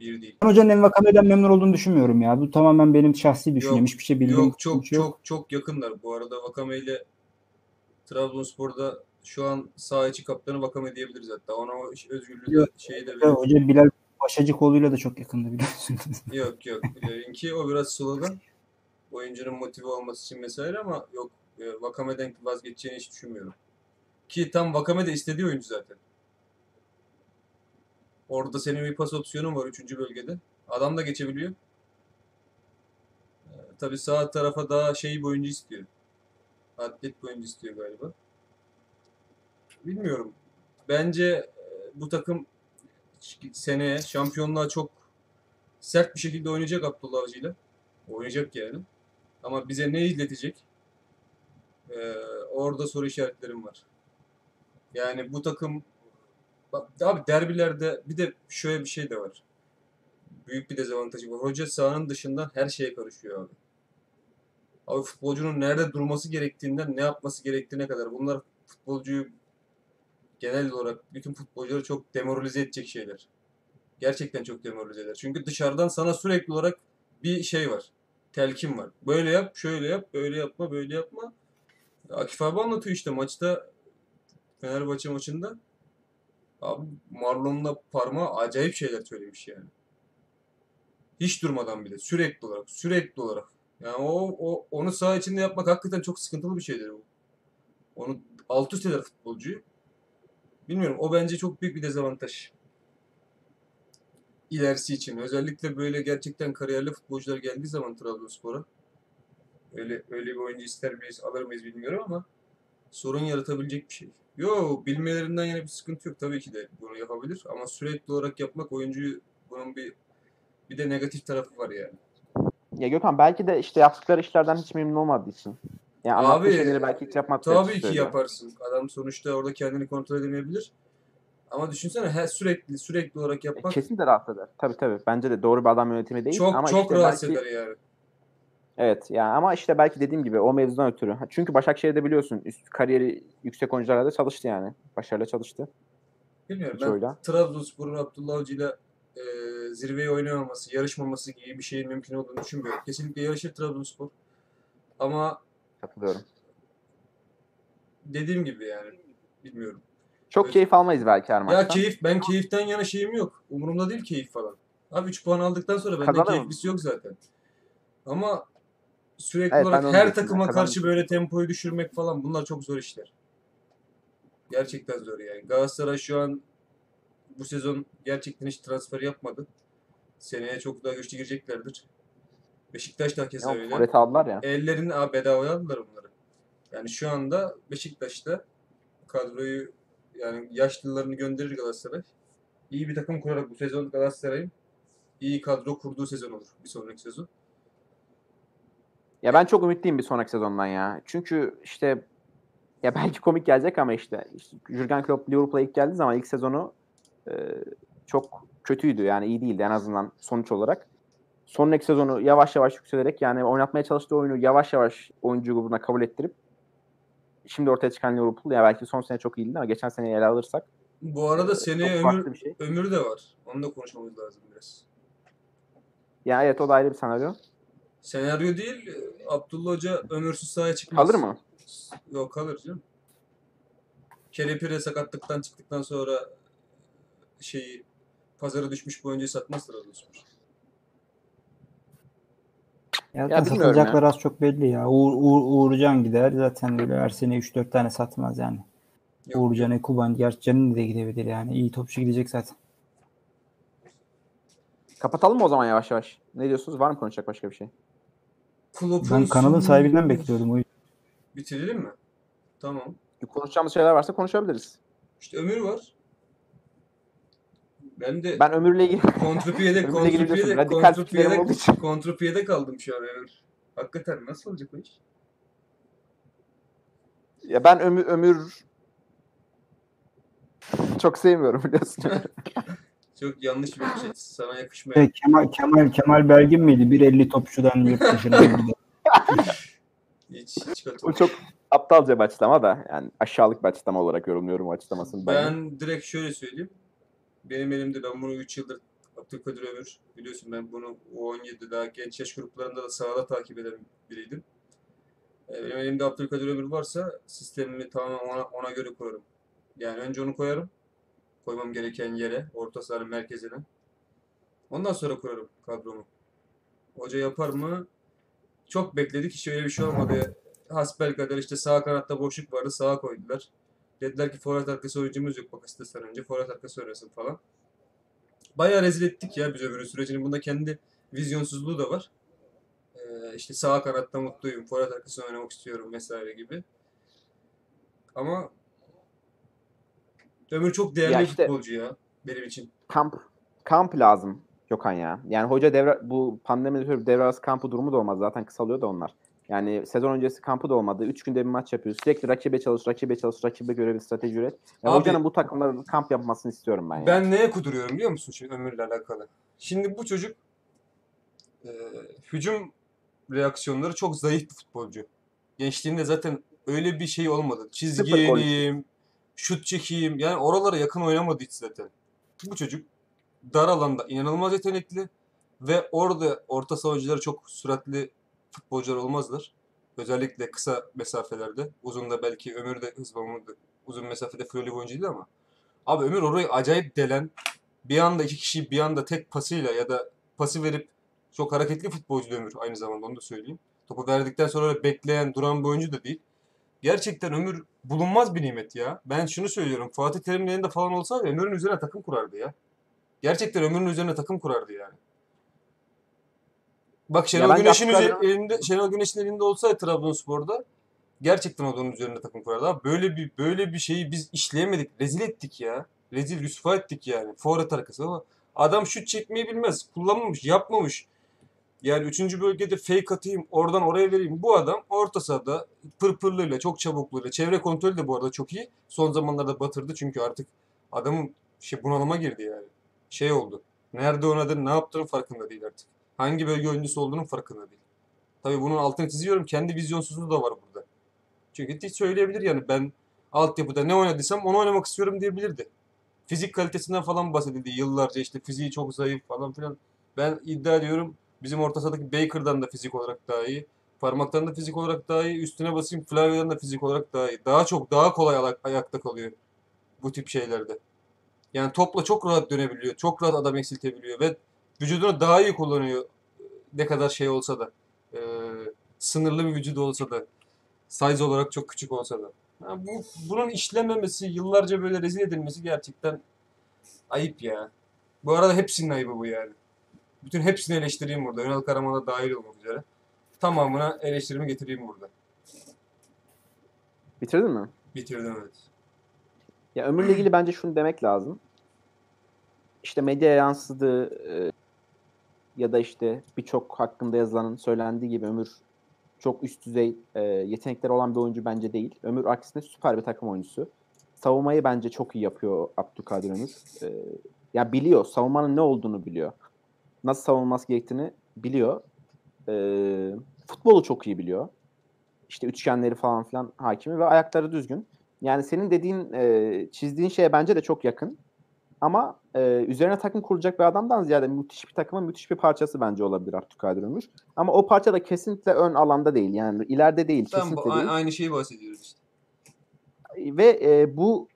C: Bir değil.
A: Ben hocanın Envakame'den memnun olduğunu düşünmüyorum ya. Bu tamamen benim şahsi düşüncem. Hiçbir şey bildiğim
C: Yok çok
A: şey yok.
C: çok çok yakınlar. Bu arada Vakame ile Trabzonspor'da şu an sağ içi kaptanı Vakame diyebiliriz hatta. Ona o özgürlüğü de
A: Yok.
C: şeyi de
A: Ya
C: veriyor.
A: Hoca Bilal Başacıkoğlu'yla da çok yakındı biliyorsun. (laughs)
C: Yok yok. Bilal'inki o biraz slogan. Oyuncunun motive olması için vesaire ama yok. e, Vakame'den vazgeçeceğini hiç düşünmüyorum. Ki tam Vakame de istediği oyuncu zaten. Orada senin bir pas opsiyonun var 3. bölgede. Adam da geçebiliyor. Ee, tabii sağ tarafa daha şey bir oyuncu istiyor. Atlet bir oyuncu istiyor galiba. Bilmiyorum. Bence e, bu takım seneye şampiyonluğa çok sert bir şekilde oynayacak Abdullah Avcı ile. Oynayacak yani. Ama bize ne izletecek? Ee, orada soru işaretlerim var. Yani bu takım Abi derbilerde bir de şöyle bir şey de var. Büyük bir dezavantajı var. Hoca sahanın dışından her şeye karışıyor abi. Abi futbolcunun nerede durması gerektiğinden ne yapması gerektiğine kadar bunlar futbolcuyu genel olarak bütün futbolcuları çok demoralize edecek şeyler. Gerçekten çok demoralize eder. Çünkü dışarıdan sana sürekli olarak bir şey var. Telkin var. Böyle yap, şöyle yap, böyle yapma, böyle yapma. Akif abi anlatıyor işte maçta Fenerbahçe maçında Abi Marlon'la parmağı acayip şeyler söylemiş yani. Hiç durmadan bile. Sürekli olarak. Sürekli olarak. Yani o, o onu saha içinde yapmak hakikaten çok sıkıntılı bir şeydir bu. Onu alt üst eder futbolcuyu. Bilmiyorum. O bence çok büyük bir dezavantaj. İlerisi için. Özellikle böyle gerçekten kariyerli futbolcular geldiği zaman Trabzonspor'a öyle öyle bir oyuncu ister miyiz, alır mıyız bilmiyorum ama sorun yaratabilecek bir şey. Yo bilmelerinden yine bir sıkıntı yok. Tabii ki de bunu yapabilir ama sürekli olarak yapmak oyuncuyu bunun bir bir de negatif tarafı var yani.
B: Ya Gökhan belki de işte yaptıkları işlerden hiç memnun olmadığı için. Yani
C: Abi,
B: şeyleri belki hiç yapmak
C: Tabii ki yaparsın. Adam sonuçta orada kendini kontrol edemeyebilir. Ama düşünsene her sürekli sürekli olarak yapmak
B: Kesin de rahatsız eder. Tabii tabii. Bence de doğru bir adam yönetimi değil
C: çok
B: ama
C: çok
B: işte
C: rahatsız
B: belki
C: eder yani.
B: Evet ya ama işte belki dediğim gibi o mevzudan ötürü. Çünkü Başakşehir'de biliyorsun üst kariyeri yüksek oyuncularla çalıştı yani. Başarılı çalıştı.
C: Bilmiyorum ben
B: Çoğuyla.
C: Trabzonspor'un Abdullah Avcı ile e, zirveye oynamaması, yarışmaması gibi bir şeyin mümkün olduğunu düşünmüyorum. Kesinlikle yarışır Trabzonspor. Ama
B: Katılıyorum.
C: dediğim gibi yani bilmiyorum.
B: Çok
C: Evet.
B: keyif almayız belki her
C: Ya
B: maçtan.
C: keyif ben keyiften yana şeyim yok. Umurumda değil keyif falan. Abi 3 puan aldıktan sonra bende keyiflisi yok zaten. Ama sürekli
B: Evet,
C: olarak her takıma karşı böyle tempoyu düşürmek falan bunlar çok zor işler. Gerçekten zor yani. Galatasaray şu an bu sezon gerçekten hiç transfer yapmadı. Seneye çok daha güçlü gireceklerdir. Beşiktaş da keza öyle.
B: forvet aldılar ya.
C: Ellerini abi bedavaya aldılar onları. Yani şu anda Beşiktaş'ta kadroyu yani yaşlılarını gönderir Galatasaray. İyi bir takım kurarak bu sezon Galatasaray'ın iyi kadro kurduğu sezon olur bir sonraki sezon.
B: Ya ben çok ümitliyim bir sonraki sezondan ya. Çünkü işte ya (laughs) belki komik gelecek ama işte, işte Jurgen Klopp Liverpool'a ilk geldiği zaman ilk sezonu e, çok kötüydü. Yani iyi değildi en azından sonuç olarak. Sonraki sezonu yavaş yavaş yükselerek yani oynatmaya çalıştığı oyunu yavaş yavaş oyuncu grubuna kabul ettirip şimdi ortaya çıkan Liverpool ya belki son sene çok iyiydi ama geçen seneyi ele alırsak
C: Bu arada seneye ömür,
B: şey.
C: ömür de var. Onu da konuşmamız lazım biraz.
B: Ya evet o da ayrı bir senaryo.
C: Senaryo değil, Abdullah Hoca ömürsüz sahaya çıkmaz.
B: Kalır mı?
C: Yok kalır canım. Kelepire sakatlıktan çıktıktan sonra şeyi pazara düşmüş bu oyuncuyu satmaz Trabzonspor.
A: Ya
B: Ya
A: satılacaklar az çok belli ya. Uğur, Uğur, Uğurcan gider. Zaten böyle her sene 3-4 tane satmaz yani.
C: Yok.
A: Uğurcan, Ekuban, gerçi Canin de gidebilir yani. İyi topçu gidecek zaten.
B: Kapatalım mı o zaman yavaş yavaş? Ne diyorsunuz? Var mı konuşacak başka bir şey?
C: Klopp'un
A: Ben kanalın sahibinden bekliyordum. O yüzden.
C: Bitirelim mi? Tamam.
B: Konuşacağımız şeyler varsa konuşabiliriz.
C: İşte Ömür var. Ben de
B: Ben ömürle ilgili
C: kontrpiyede (laughs)
B: Ömürle ilgili biliyorsun,
C: kontrpiyede
B: radikal fikirlerim olduğu için.
C: kontrpiyede kontrpiyede kaldım şu an Ömür. Hakikaten nasıl olacak o iş?
B: Ya ben ömür, ömür çok sevmiyorum biliyorsun. (laughs)
C: Çok yanlış bir şey. Sana yakışmayan.
A: Evet, Kemal, Kemal, Kemal Belgin miydi? 1.50 topçudan yurt (laughs) dışına gidiyor.
C: Hiç, hiç
B: Bu çok aptalca bir açıklama da yani aşağılık bir açıklama olarak yorumluyorum o açıklamasını. Ben,
C: Ben direkt şöyle söyleyeyim. Benim elimde ben bunu 3 yıldır Abdülkadir Ömür biliyorsun ben bunu U17 daha genç yaş gruplarında da sahada takip eden biriydim. Ee, Benim elimde Abdülkadir Ömür varsa sistemimi tamamen ona, ona göre kurarım. Yani önce onu koyarım. Koymam gereken yere, orta sahanın merkezine. Ondan sonra kurarım kadromu. Hoca yapar mı? Çok bekledik. Hiç öyle bir şey olmadı. Hasbelkader işte sağ kanatta boşluk vardı. Sağa koydular. Dediler ki forvet arkası oyuncumuz yok Bakasitas'tan önce. Forvet arkası oynasın falan. Bayağı rezil ettik ya biz öbür sürecini. Bunda kendi vizyonsuzluğu da var. Ee, işte sağ kanatta mutluyum. Forvet arkası oynamak istiyorum vesaire gibi. Ama Ömür çok değerli
B: Ya
C: bir
B: işte-
C: futbolcu ya benim için.
B: kamp kamp lazım Gökhan ya. Yani hoca devre bu pandemide bir devre arası kampı durumu da olmaz. Zaten kısalıyor da onlar. Yani sezon öncesi kampı da olmadı. Üç günde bir maç yapıyor. Sürekli rakibe çalış, rakibe çalış, rakibe göre bir strateji üret. Ya
C: Abi-
B: hocanın bu takımlarda kamp yapmasını istiyorum ben ya.
C: Ben neye kuduruyorum biliyor musun şimdi Ömür'le alakalı? Şimdi bu çocuk e, hücum reaksiyonları çok zayıf bir futbolcu. Gençliğinde zaten öyle bir şey olmadı. Çizgi yeneyim, şut çekeyim. Yani oralara yakın oynamadı hiç zaten. Bu çocuk dar alanda inanılmaz yetenekli ve orada orta savucuları çok süratli futbolcular olmazlar. Özellikle kısa mesafelerde. Uzunda belki Ömür de hız bağımlıdır. Uzun mesafede flörlü oyuncu değil ama. Abi Ömür orayı acayip delen bir anda iki kişiyi bir anda tek pasıyla ya da pası verip çok hareketli futbolcu da Ömür aynı zamanda onu da söyleyeyim. Topu verdikten sonra bekleyen, duran bir oyuncu da değil. Gerçekten Ömür bulunmaz bir nimet ya. Ben şunu söylüyorum. Fatih Terim'in elinde falan olsaydı Ömür'ün üzerine takım kurardı ya. Gerçekten Ömür'ün üzerine takım kurardı yani. Bak Şenol Güneş'in elinde Şenol Güneş'in elinde olsaydı Trabzonspor'da gerçekten onun üzerine takım kurardı. Abi böyle bir böyle bir şeyi biz işleyemedik. Rezil ettik ya. Rezil rüsva ettik yani. Forvet arkası ama adam şut çekmeyi bilmez. Kullanmamış, yapmamış. Yani üçüncü bölgede fake atayım, oradan oraya vereyim. Bu adam orta sahada pırpırlığıyla, çok çabukluğuyla, çevre kontrolü de bu arada çok iyi. Son zamanlarda batırdı çünkü artık adamın şey bunalıma girdi yani. Şey oldu. Nerede oynadığını, ne yaptığının farkında değil artık. Hangi bölge oyuncusu olduğunun farkında değil. Tabii bunun altını çiziyorum. Kendi vizyonsuzluğu da var burada. Çünkü hiç söyleyebilir yani ben altyapıda ne oynadıysam onu oynamak istiyorum diyebilirdi. Fizik kalitesinden falan bahsedildi yıllarca işte fiziği çok zayıf falan filan. Ben iddia ediyorum bizim orta sahadaki Baker'dan da fizik olarak daha iyi. Parmaktan da fizik olarak daha iyi. Üstüne basayım Flavio'dan da fizik olarak daha iyi. Daha çok daha kolay ala- ayakta kalıyor bu tip şeylerde. Yani topla çok rahat dönebiliyor. Çok rahat adam eksiltebiliyor ve vücudunu daha iyi kullanıyor. Ne kadar şey olsa da. Ee, sınırlı bir vücudu olsa da. Size olarak çok küçük olsa da. Ha, bu, bunun işlememesi, yıllarca böyle rezil edilmesi gerçekten ayıp ya. Bu arada hepsinin ayıbı bu yani. Bütün hepsini eleştireyim burada. Ünal Karaman'a dahil olmak üzere. Tamamına eleştirimi getireyim burada.
B: Bitirdin mi?
C: Bitirdim evet.
B: Ya Ömür'le ilgili bence şunu demek lazım. İşte medyaya yansıdığı e, ya da işte birçok hakkında yazılanın söylendiği gibi Ömür çok üst düzey e, yetenekleri olan bir oyuncu bence değil. Ömür aksine süper bir takım oyuncusu. Savunmayı bence çok iyi yapıyor Abdülkadir Ömür. E, ya biliyor. Savunmanın ne olduğunu biliyor. Nasıl savunulması gerektiğini biliyor. E, futbolu çok iyi biliyor. İşte üçgenleri falan filan hakimi ve ayakları düzgün. Yani senin dediğin, e, çizdiğin şeye bence de çok yakın. Ama e, üzerine takım kuracak bir adamdan ziyade müthiş bir takımın müthiş bir parçası bence olabilir Abdülkadir Ömür. Ama o parça da kesinlikle ön alanda değil. Yani ileride değil,
C: Ben
B: kesinlikle
C: bu,
B: değil.
C: aynı şeyi bahsediyoruz işte.
B: Ve e, bu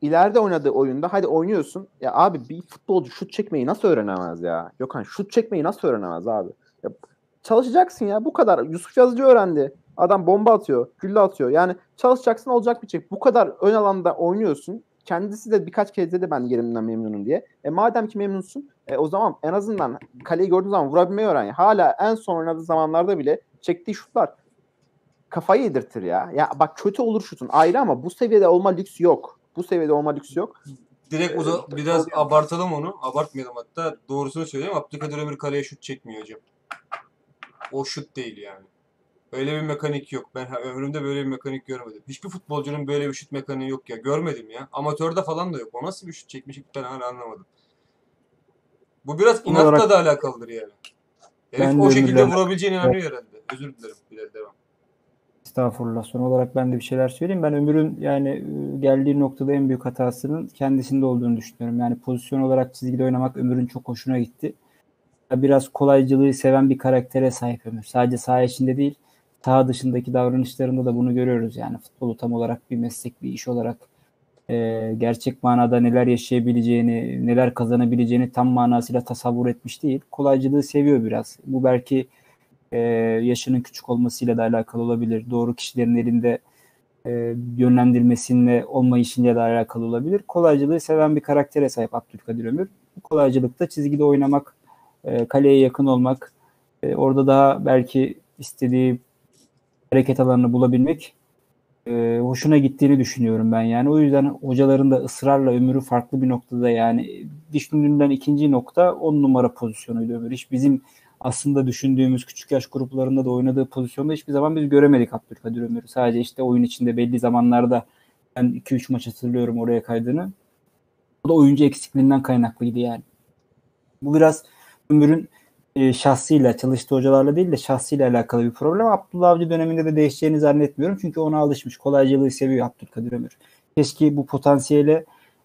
B: ileride oynadığı oyunda hadi oynuyorsun. Ya abi bir futbolcu şut çekmeyi nasıl öğrenemez ya? Gökhan şut çekmeyi nasıl öğrenemez abi? Ya, çalışacaksın ya bu kadar. Yusuf Yazıcı öğrendi. Adam bomba atıyor, gülle atıyor. Yani çalışacaksın olacak bir şey. Bu kadar ön alanda oynuyorsun. Kendisi de birkaç kez dedi ben yerimden memnunum diye. E madem ki memnunsun e, o zaman en azından kaleyi gördüğün zaman vurabilmeyi öğren. ya. Hala en son oynadığı zamanlarda bile çektiği şutlar kafayı yedirtir ya. Ya bak kötü olur şutun ayrı ama bu seviyede olma lüks yok. Bu seviyede olma lüks yok.
C: Direkt
B: Ee,
C: uza, biraz abartalım onu. Abartmayalım hatta. Doğrusunu söyleyeyim. Abdülkadir Ömür kaleye şut çekmiyor hocam. O şut değil yani. Öyle bir mekanik yok. Ben ömrümde böyle bir mekanik görmedim. Hiçbir futbolcunun böyle bir şut mekaniği yok ya. Görmedim ya. Amatörde falan da yok. O nasıl bir şut çekmiş ben hala anlamadım. Bu biraz inatla
A: olarak-
C: da alakalıdır yani. Herif
A: Ben
C: o şekilde
A: Ömür'le-
C: vurabileceğine inanıyor herhalde. Özür dilerim. Bilal devam.
A: Estağfurullah. Son olarak ben de bir şeyler söyleyeyim. Ben Ömür'ün yani e, geldiği noktada en büyük hatasının kendisinde olduğunu düşünüyorum. Yani pozisyon olarak çizgide oynamak Ömür'ün çok hoşuna gitti. Biraz kolaycılığı seven bir karaktere sahip Ömür. Sadece saha içinde değil, saha dışındaki davranışlarında da bunu görüyoruz. Yani futbolu tam olarak bir meslek, bir iş olarak e, gerçek manada neler yaşayabileceğini, neler kazanabileceğini tam manasıyla tasavvur etmiş değil. Kolaycılığı seviyor biraz. Bu belki e, yaşının küçük olmasıyla da alakalı olabilir. Doğru kişilerin elinde e, yönlendirmesiyle olmayışıyla da alakalı olabilir. Kolaycılığı seven bir karaktere sahip Abdülkadir Ömür. Bu kolaycılıkta çizgide oynamak, e, kaleye yakın olmak, e, orada daha belki istediği hareket alanını bulabilmek e, hoşuna gittiğini düşünüyorum ben. Yani o yüzden hocaların da ısrarla Ömür'ü farklı bir noktada yani düşündüğümden ikinci nokta on numara pozisyonuydu Ömür. Hiç bizim aslında düşündüğümüz küçük yaş gruplarında da oynadığı pozisyonda hiçbir zaman biz göremedik Abdülkadir Ömür'ü. Sadece işte oyun içinde belli zamanlarda ben 2-3 maç hatırlıyorum oraya kaydığını. O da oyuncu eksikliğinden kaynaklıydı yani. Bu biraz Ömür'ün e, şahsıyla, çalıştığı hocalarla değil de şahsıyla alakalı bir problem. Abdullah Avcı döneminde de değişeceğini zannetmiyorum. Çünkü ona alışmış. Kolaycılığı seviyor Abdülkadir Ömür. Keşke bu potansiyele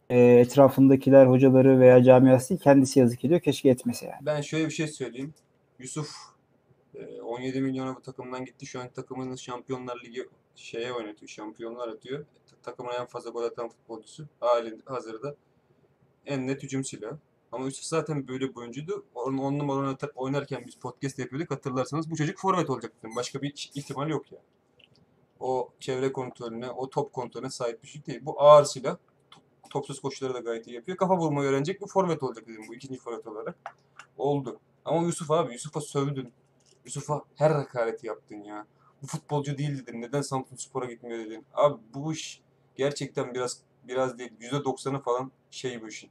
A: e, etrafındakiler, hocaları veya camiası kendisi yazık ediyor. Keşke etmese yani.
C: Ben şöyle bir şey söyleyeyim. Yusuf e, 17 milyona bu takımdan gitti. Şu an takımının Şampiyonlar Ligi şeye oynatıyor. Şampiyonlar atıyor. Takımın en fazla gol atan futbolcusu. Hali hazırda. En net hücum silahı. Ama Yusuf zaten böyle bir oyuncuydu. Onun on numara oynarken biz podcast yapıyorduk. Hatırlarsanız bu çocuk forvet olacak dedim. Başka bir ihtimal yok yani. O çevre kontrolüne, o top kontrolüne sahip bir şey değil. Bu ağır silah. Top- Topsuz koşuları da gayet iyi yapıyor. Kafa vurmayı öğrenecek bir forvet olacak dedim bu ikinci forvet olarak. Oldu. Ama Yusuf abi, Yusuf'a sövdün. Yusuf'a her hakareti yaptın ya. Bu futbolcu değil dedin. Neden Samsun Spor'a gitmiyor dedin. Abi bu iş gerçekten biraz biraz değil. %90'ı falan şey bu işin.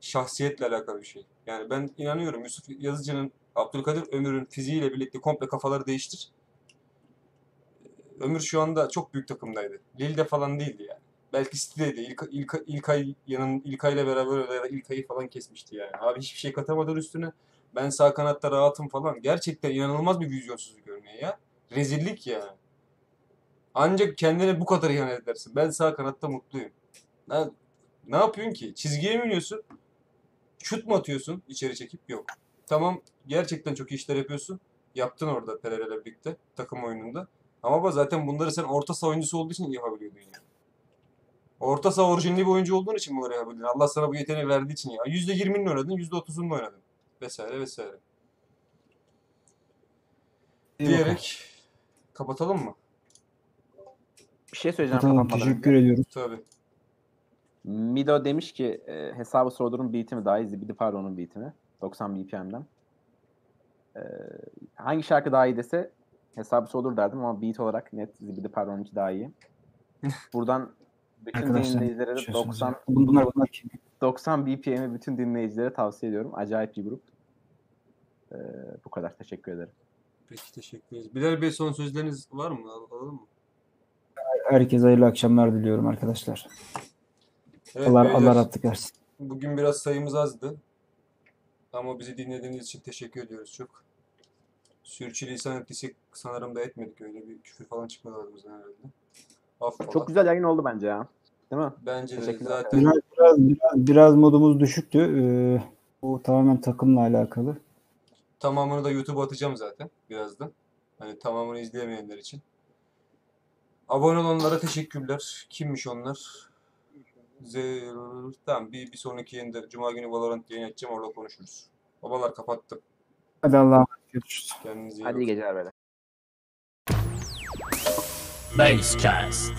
C: Şahsiyetle alakalı bir şey. Yani ben inanıyorum Yusuf Yazıcı'nın Abdülkadir Ömür'ün fiziğiyle birlikte komple kafaları değiştir. Ömür şu anda çok büyük takımdaydı. Lille'de falan değildi yani. Belki City'deydi. İlk, ilk, İlkay yanın İlkay'la beraber ya da İlkay'ı falan kesmişti yani. Abi hiçbir şey katamadan üstüne Ben sağ kanatta rahatım falan. Gerçekten inanılmaz bir vizyonsuzluk örneği ya. Rezillik yani. Ancak kendine bu kadar ihanet edersin. Ben sağ kanatta mutluyum. Ne, ne yapıyorsun ki? Çizgiye mi iniyorsun? Şut mu atıyorsun içeri çekip? Yok. Tamam gerçekten çok işler yapıyorsun. Yaptın orada Pereira'yla birlikte takım oyununda. Ama bak zaten bunları sen orta saha oyuncusu olduğu için yapabiliyordun ya. Orta saha orijinali bir oyuncu olduğun için bunları yapabildin. Allah sana bu yeteneği verdiği için ya. %20'ninle oynadın, %30'unla oynadın. Vesaire vesaire.
A: İyi bakalım.
C: Diyerek kapatalım mı?
B: Bir şey söyleyeceğim
A: Tamam,
B: kapatmadan
A: teşekkür
B: önce.
A: ediyoruz.
C: Tabii.
B: Mido demiş ki e, hesabı sordurun beat'i mi daha iyi Zibidi Paro'nun beat'i mi? 90 BPM'den. E, hangi şarkı daha iyi dese hesabı sordur derdim ama beat olarak net Zibidi Paro'nunki daha iyi. (laughs) Buradan bütün
A: Arkadaşlar,
B: dinleyicilere
A: bir şey
B: 90
A: söyleyeceğim. Bunlar bunlar kim?
B: 90 BPM'i bütün dinleyicilere tavsiye ediyorum. Acayip bir grup. E, bu kadar. Teşekkür ederim.
C: Peki teşekkür ederiz. Bilal Bey son sözleriniz var mı? Al- Alalım mı?
A: Herkese hayırlı akşamlar diliyorum arkadaşlar.
C: Evet,
A: Allah,
C: beyler,
A: Allah rahatlık versin.
C: Bugün biraz sayımız azdı. Ama bizi dinlediğiniz için teşekkür ediyoruz çok. Sürçülisan ettiysek sanırım da etmedik öyle bir küfür falan çıkmadı ağzımızdan herhalde. Affola.
B: Çok güzel yayın oldu bence ya. Değil mi?
C: Bence de zaten
A: Biraz, biraz, biraz, biraz modumuz düşüktü. Ee, bu tamamen takımla alakalı.
C: tamamını da YouTube'a atacağım zaten birazdan. Hani tamamını izleyemeyenler için. Abone olanlara teşekkürler. Kimmiş onlar? Z tamam bir, bir sonraki yayında Cuma günü Valorant yayın açacağım orada konuşuruz. Babalar kapattım.
A: Hadi Allah'a emanet görüşürüz.
C: Kendinize iyi
B: Hadi iyi geceler böyle.
E: Basecast.